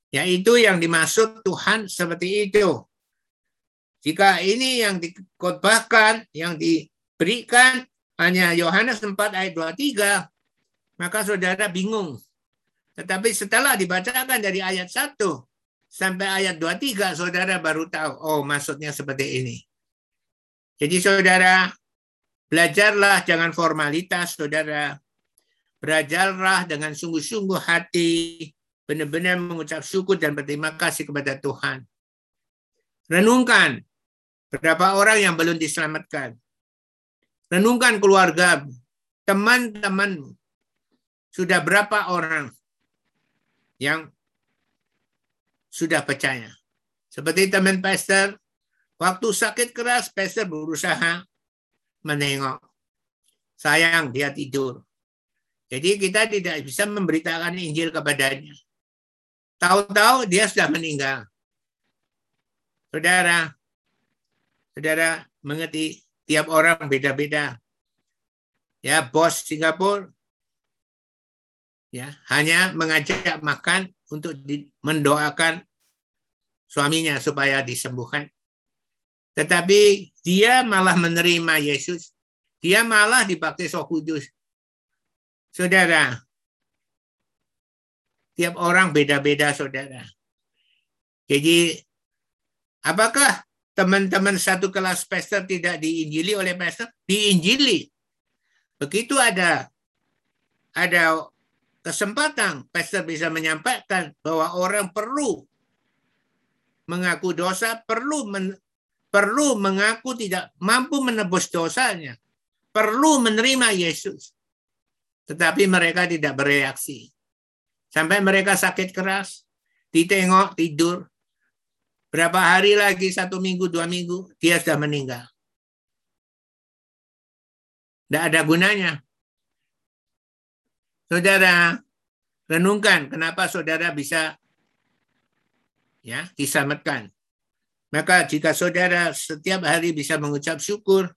Yaitu yang dimaksud Tuhan seperti itu. Jika ini yang dikotbahkan, yang diberikan hanya Yohanes 4 ayat 23, maka saudara bingung. Tetapi setelah dibacakan dari ayat 1 sampai ayat 23, saudara baru tahu, oh maksudnya seperti ini. Jadi saudara, belajarlah jangan formalitas, saudara. Belajarlah dengan sungguh-sungguh hati, benar-benar mengucap syukur dan berterima kasih kepada Tuhan. Renungkan berapa orang yang belum diselamatkan. Renungkan keluarga, teman-teman, sudah berapa orang yang sudah percaya. Seperti teman pastor, waktu sakit keras, pastor berusaha menengok. Sayang, dia tidur. Jadi kita tidak bisa memberitakan Injil kepadanya. Tahu-tahu dia sudah meninggal. Saudara, saudara mengerti tiap orang beda-beda. Ya, bos Singapura ya hanya mengajak makan untuk mendoakan suaminya supaya disembuhkan. Tetapi dia malah menerima Yesus. Dia malah dipakai Roh Kudus. Saudara, tiap orang beda-beda, saudara. Jadi, apakah teman-teman satu kelas pastor tidak diinjili oleh pastor? Diinjili. Begitu ada ada kesempatan pastor bisa menyampaikan bahwa orang perlu mengaku dosa, perlu men, perlu mengaku tidak mampu menebus dosanya, perlu menerima Yesus. Tetapi mereka tidak bereaksi. Sampai mereka sakit keras, ditengok, tidur. Berapa hari lagi, satu minggu, dua minggu, dia sudah meninggal. Tidak ada gunanya. Saudara, renungkan kenapa saudara bisa ya diselamatkan. Maka jika saudara setiap hari bisa mengucap syukur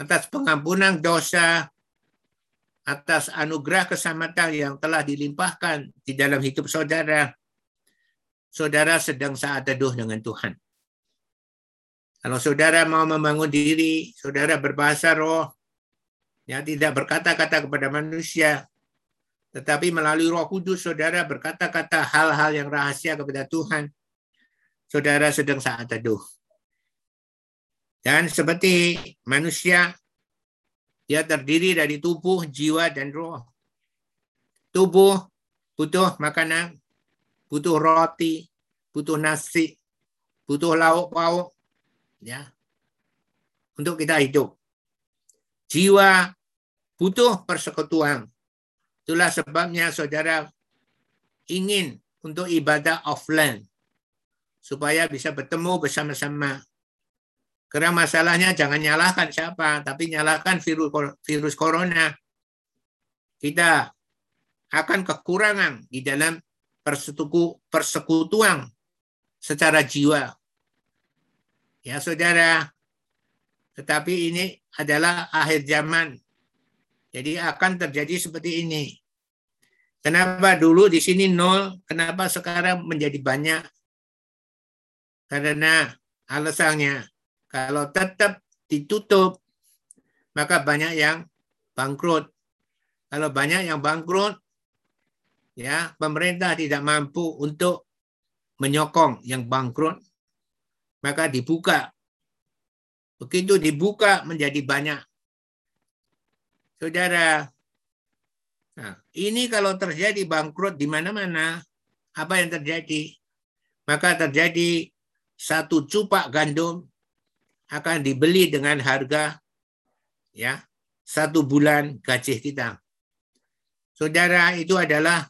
atas pengampunan dosa, atas anugerah keselamatan yang telah dilimpahkan di dalam hidup saudara, saudara sedang saat teduh dengan Tuhan. Kalau saudara mau membangun diri, saudara berbahasa roh, ya tidak berkata-kata kepada manusia, tetapi melalui roh kudus saudara berkata-kata hal-hal yang rahasia kepada Tuhan. Saudara sedang saat teduh. Dan seperti manusia, dia terdiri dari tubuh, jiwa, dan roh. Tubuh butuh makanan, butuh roti, butuh nasi, butuh lauk pauk, ya, untuk kita hidup. Jiwa butuh persekutuan, Itulah sebabnya saudara ingin untuk ibadah offline supaya bisa bertemu bersama-sama. Karena masalahnya jangan nyalahkan siapa, tapi nyalahkan virus virus corona. Kita akan kekurangan di dalam persekutuan secara jiwa. Ya saudara, tetapi ini adalah akhir zaman. Jadi akan terjadi seperti ini. Kenapa dulu di sini nol, kenapa sekarang menjadi banyak? Karena alasannya kalau tetap ditutup, maka banyak yang bangkrut. Kalau banyak yang bangkrut, ya pemerintah tidak mampu untuk menyokong yang bangkrut, maka dibuka. Begitu dibuka menjadi banyak. Saudara, nah, ini kalau terjadi bangkrut di mana-mana, apa yang terjadi? Maka terjadi satu cupak gandum akan dibeli dengan harga ya satu bulan gaji kita. Saudara, itu adalah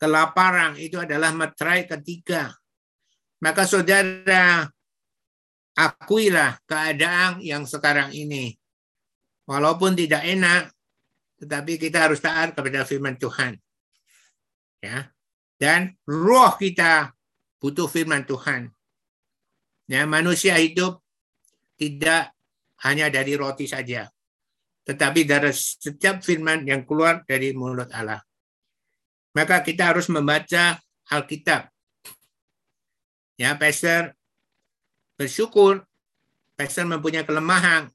kelaparan, itu adalah materai ketiga. Maka saudara, akuilah keadaan yang sekarang ini. Walaupun tidak enak, tetapi kita harus taat kepada firman Tuhan. Ya. Dan roh kita butuh firman Tuhan. Ya, manusia hidup tidak hanya dari roti saja, tetapi dari setiap firman yang keluar dari mulut Allah. Maka kita harus membaca Alkitab. Ya, Pastor bersyukur, Pastor mempunyai kelemahan.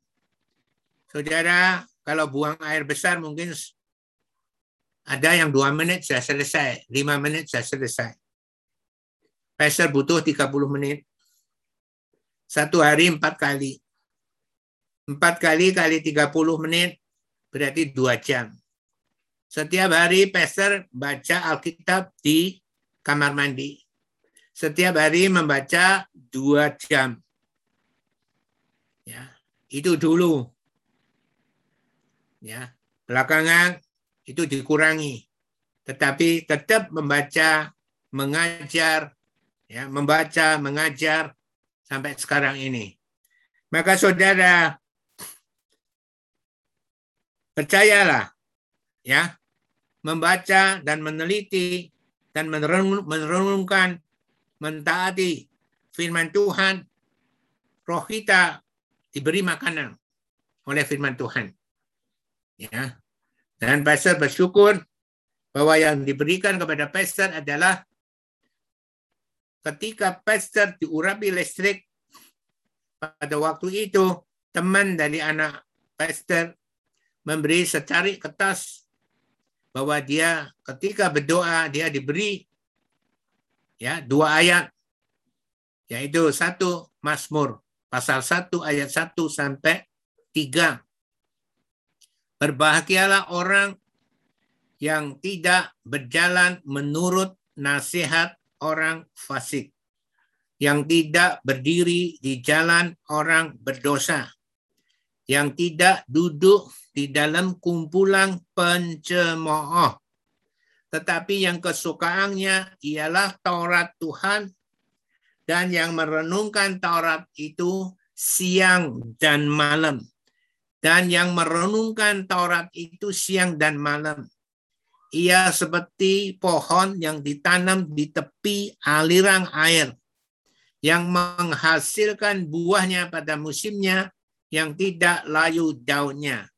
Saudara, kalau buang air besar mungkin ada yang dua menit sudah selesai, lima menit sudah selesai. Pastor butuh 30 menit. Satu hari empat kali. Empat kali kali tiga puluh menit berarti dua jam. Setiap hari pastor baca Alkitab di kamar mandi. Setiap hari membaca dua jam. Ya, itu dulu. Ya, belakangan itu dikurangi. Tetapi tetap membaca, mengajar, ya, membaca, mengajar sampai sekarang ini. Maka saudara percayalah ya membaca dan meneliti dan merenungkan mentaati firman Tuhan roh kita diberi makanan oleh firman Tuhan ya dan pastor bersyukur bahwa yang diberikan kepada pastor adalah ketika pastor diurapi listrik pada waktu itu teman dari anak pastor memberi secari kertas bahwa dia ketika berdoa dia diberi ya dua ayat yaitu satu Mazmur pasal satu ayat satu sampai tiga. Berbahagialah orang yang tidak berjalan menurut nasihat orang fasik yang tidak berdiri di jalan orang berdosa, yang tidak duduk di dalam kumpulan pencemooh, tetapi yang kesukaannya ialah Taurat Tuhan dan yang merenungkan Taurat itu siang dan malam. Dan yang merenungkan Taurat itu siang dan malam ia seperti pohon yang ditanam di tepi aliran air yang menghasilkan buahnya pada musimnya yang tidak layu daunnya.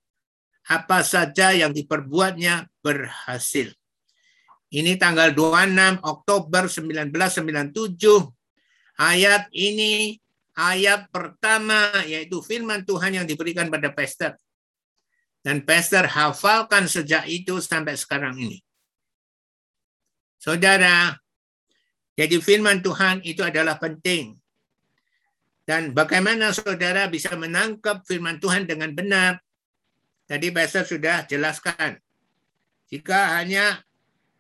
Apa saja yang diperbuatnya berhasil. Ini tanggal 26 Oktober 1997. Ayat ini ayat pertama yaitu firman Tuhan yang diberikan pada Pastor. Dan pastor hafalkan sejak itu sampai sekarang ini. Saudara, jadi firman Tuhan itu adalah penting. Dan bagaimana saudara bisa menangkap firman Tuhan dengan benar? Tadi pastor sudah jelaskan. Jika hanya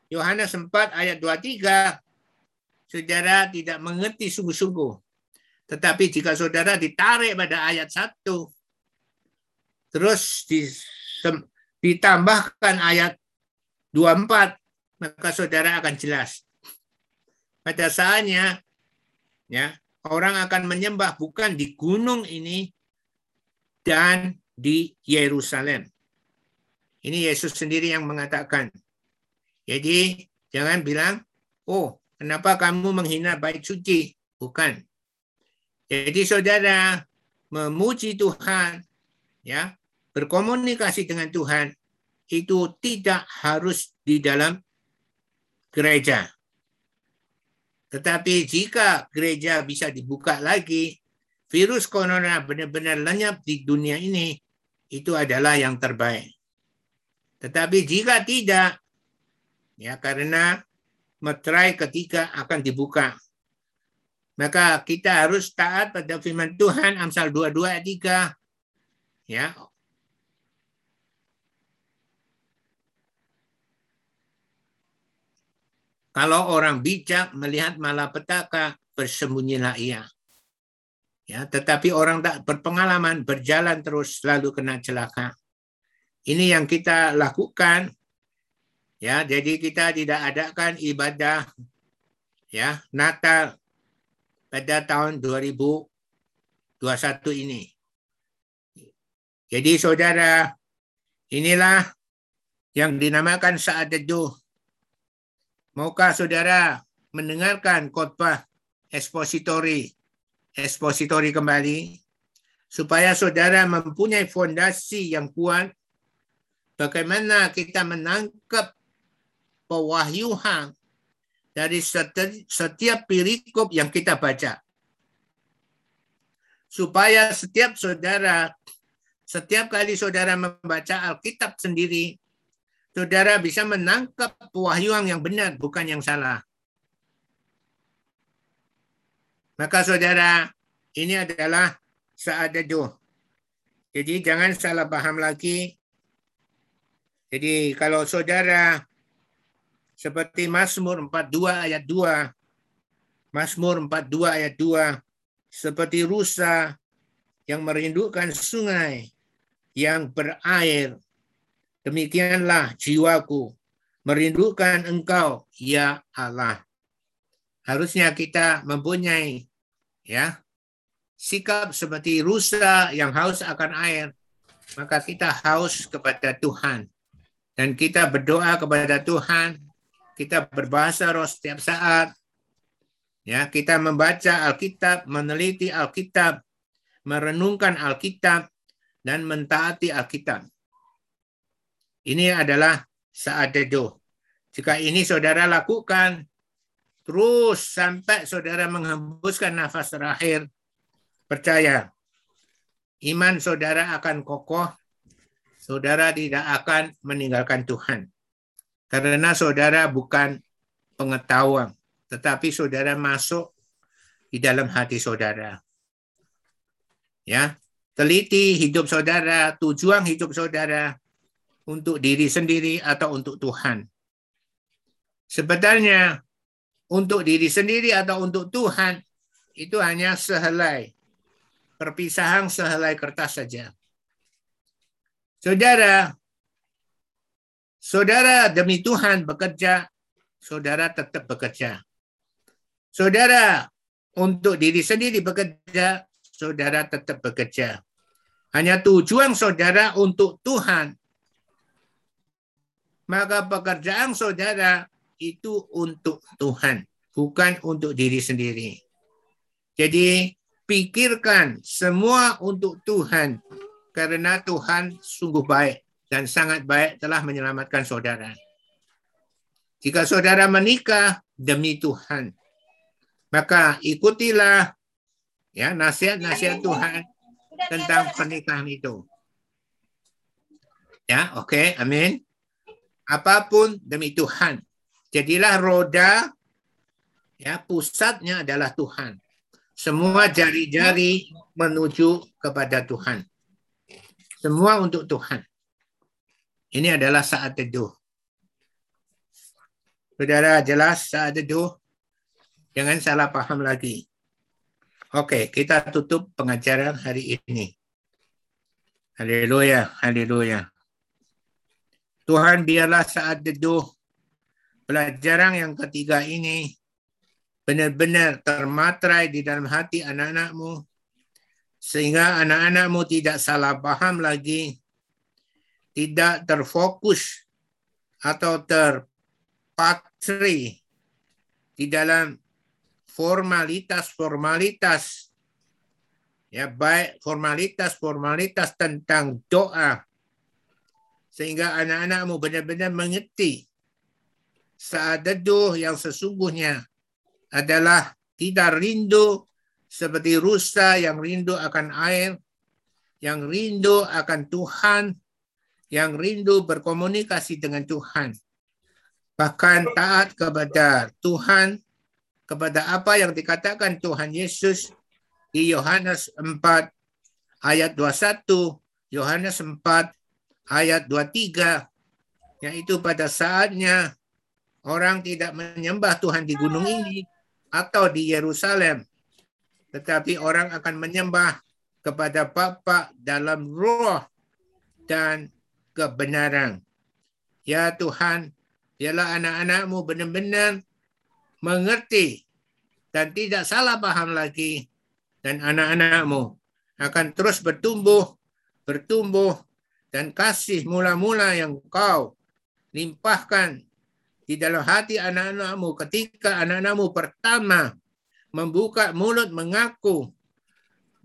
Yohanes 4 ayat 23, saudara tidak mengerti sungguh-sungguh. Tetapi jika saudara ditarik pada ayat 1, terus ditambahkan ayat 24, maka saudara akan jelas. Pada saatnya, ya, orang akan menyembah bukan di gunung ini dan di Yerusalem. Ini Yesus sendiri yang mengatakan. Jadi jangan bilang, oh kenapa kamu menghina bait suci? Bukan. Jadi saudara memuji Tuhan, ya berkomunikasi dengan Tuhan itu tidak harus di dalam gereja. Tetapi jika gereja bisa dibuka lagi, virus corona benar-benar lenyap di dunia ini, itu adalah yang terbaik. Tetapi jika tidak, ya karena meterai ketiga akan dibuka. Maka kita harus taat pada firman Tuhan Amsal 22 ayat 3. Ya. Kalau orang bijak melihat malapetaka, bersembunyilah ia. Ya, tetapi orang tak berpengalaman berjalan terus lalu kena celaka. Ini yang kita lakukan. Ya, jadi kita tidak adakan ibadah ya Natal pada tahun 2021 ini. Jadi saudara, inilah yang dinamakan saat teduh. Maukah saudara mendengarkan khotbah ekspositori ekspositori kembali supaya saudara mempunyai fondasi yang kuat bagaimana kita menangkap pewahyuhan dari setiap perikop yang kita baca. Supaya setiap saudara, setiap kali saudara membaca Alkitab sendiri, saudara bisa menangkap pewahyuan yang benar, bukan yang salah. Maka saudara, ini adalah saat. Jadi jangan salah paham lagi jadi kalau saudara seperti Mazmur 42 ayat 2, Mazmur 42 ayat 2, seperti rusa yang merindukan sungai yang berair, demikianlah jiwaku merindukan engkau, ya Allah. Harusnya kita mempunyai ya sikap seperti rusa yang haus akan air, maka kita haus kepada Tuhan dan kita berdoa kepada Tuhan, kita berbahasa roh setiap saat. Ya, kita membaca Alkitab, meneliti Alkitab, merenungkan Alkitab dan mentaati Alkitab. Ini adalah saat teduh. Jika ini saudara lakukan terus sampai saudara menghembuskan nafas terakhir, percaya iman saudara akan kokoh saudara tidak akan meninggalkan Tuhan. Karena saudara bukan pengetahuan, tetapi saudara masuk di dalam hati saudara. Ya, teliti hidup saudara, tujuan hidup saudara untuk diri sendiri atau untuk Tuhan. Sebenarnya untuk diri sendiri atau untuk Tuhan itu hanya sehelai perpisahan sehelai kertas saja. Saudara, saudara demi Tuhan bekerja, saudara tetap bekerja. Saudara untuk diri sendiri bekerja, saudara tetap bekerja. Hanya tujuan saudara untuk Tuhan. Maka pekerjaan saudara itu untuk Tuhan, bukan untuk diri sendiri. Jadi pikirkan semua untuk Tuhan karena Tuhan sungguh baik dan sangat baik telah menyelamatkan saudara. Jika saudara menikah demi Tuhan, maka ikutilah ya nasihat-nasihat Tuhan tentang pernikahan itu. Ya, oke, okay, amin. Apa pun demi Tuhan. Jadilah roda ya pusatnya adalah Tuhan. Semua jari-jari menuju kepada Tuhan. Semua untuk Tuhan. Ini adalah saat teduh. Saudara jelas saat teduh. Jangan salah paham lagi. Oke, kita tutup pengajaran hari ini. Haleluya, haleluya. Tuhan biarlah saat teduh pelajaran yang ketiga ini benar-benar termatrai di dalam hati anak-anakmu sehingga anak-anakmu tidak salah paham lagi, tidak terfokus atau terpatri di dalam formalitas-formalitas ya baik formalitas-formalitas tentang doa sehingga anak-anakmu benar-benar mengerti saat teduh yang sesungguhnya adalah tidak rindu seperti rusa yang rindu akan air, yang rindu akan Tuhan, yang rindu berkomunikasi dengan Tuhan. Bahkan taat kepada Tuhan, kepada apa yang dikatakan Tuhan Yesus di Yohanes 4 ayat 21, Yohanes 4 ayat 23, yaitu pada saatnya orang tidak menyembah Tuhan di gunung ini atau di Yerusalem, tetapi orang akan menyembah kepada Bapa dalam roh dan kebenaran. Ya Tuhan, biarlah anak-anakmu benar-benar mengerti dan tidak salah paham lagi dan anak-anakmu akan terus bertumbuh, bertumbuh, dan kasih mula-mula yang kau limpahkan di dalam hati anak-anakmu ketika anak-anakmu pertama membuka mulut mengaku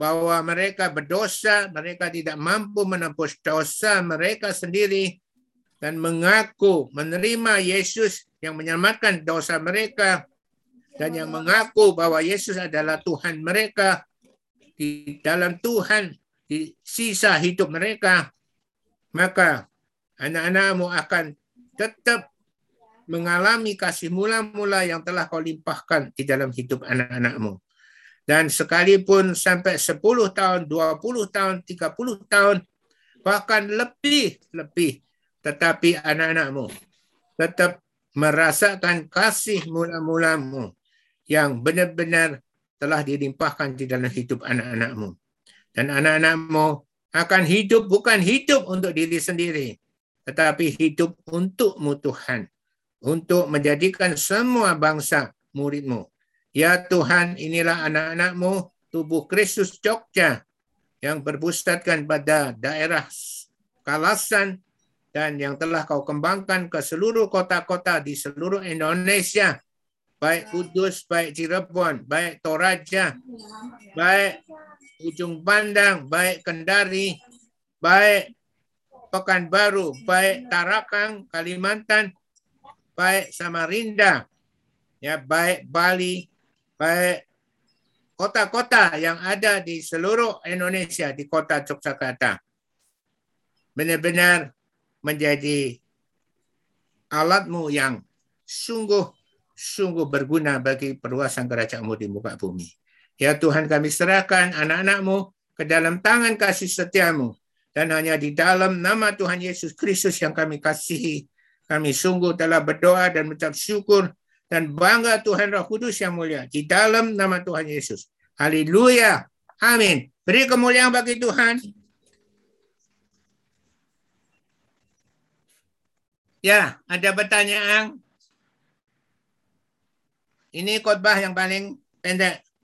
bahwa mereka berdosa, mereka tidak mampu menembus dosa mereka sendiri dan mengaku menerima Yesus yang menyelamatkan dosa mereka dan yang mengaku bahwa Yesus adalah Tuhan mereka di dalam Tuhan di sisa hidup mereka, maka anak-anakmu akan tetap mengalami kasih mula-mula yang telah kau limpahkan di dalam hidup anak-anakmu. Dan sekalipun sampai 10 tahun, 20 tahun, 30 tahun, bahkan lebih-lebih, tetapi anak-anakmu tetap merasakan kasih mula-mulamu yang benar-benar telah dilimpahkan di dalam hidup anak-anakmu. Dan anak-anakmu akan hidup bukan hidup untuk diri sendiri, tetapi hidup untukmu Tuhan. Untuk menjadikan semua bangsa muridmu. Ya Tuhan, inilah anak-anakmu, tubuh Kristus Jogja, yang berpusatkan pada daerah Kalasan dan yang telah kau kembangkan ke seluruh kota-kota di seluruh Indonesia baik Kudus, baik Cirebon, baik Toraja, baik Ujung Pandang, baik Kendari, baik Pekanbaru, baik Tarakang, Kalimantan, baik Samarinda, ya baik Bali, baik kota-kota yang ada di seluruh Indonesia di kota Yogyakarta benar-benar menjadi alatmu yang sungguh sungguh berguna bagi perluasan kerajaanmu di muka bumi. Ya Tuhan kami serahkan anak-anakmu ke dalam tangan kasih setiamu. Dan hanya di dalam nama Tuhan Yesus Kristus yang kami kasihi, kami sungguh telah berdoa dan mengucap syukur dan bangga Tuhan Roh Kudus yang mulia. Di dalam nama Tuhan Yesus. Haleluya. Amin. Beri kemuliaan bagi Tuhan. Ya, ada pertanyaan? Ini khotbah yang paling pendek.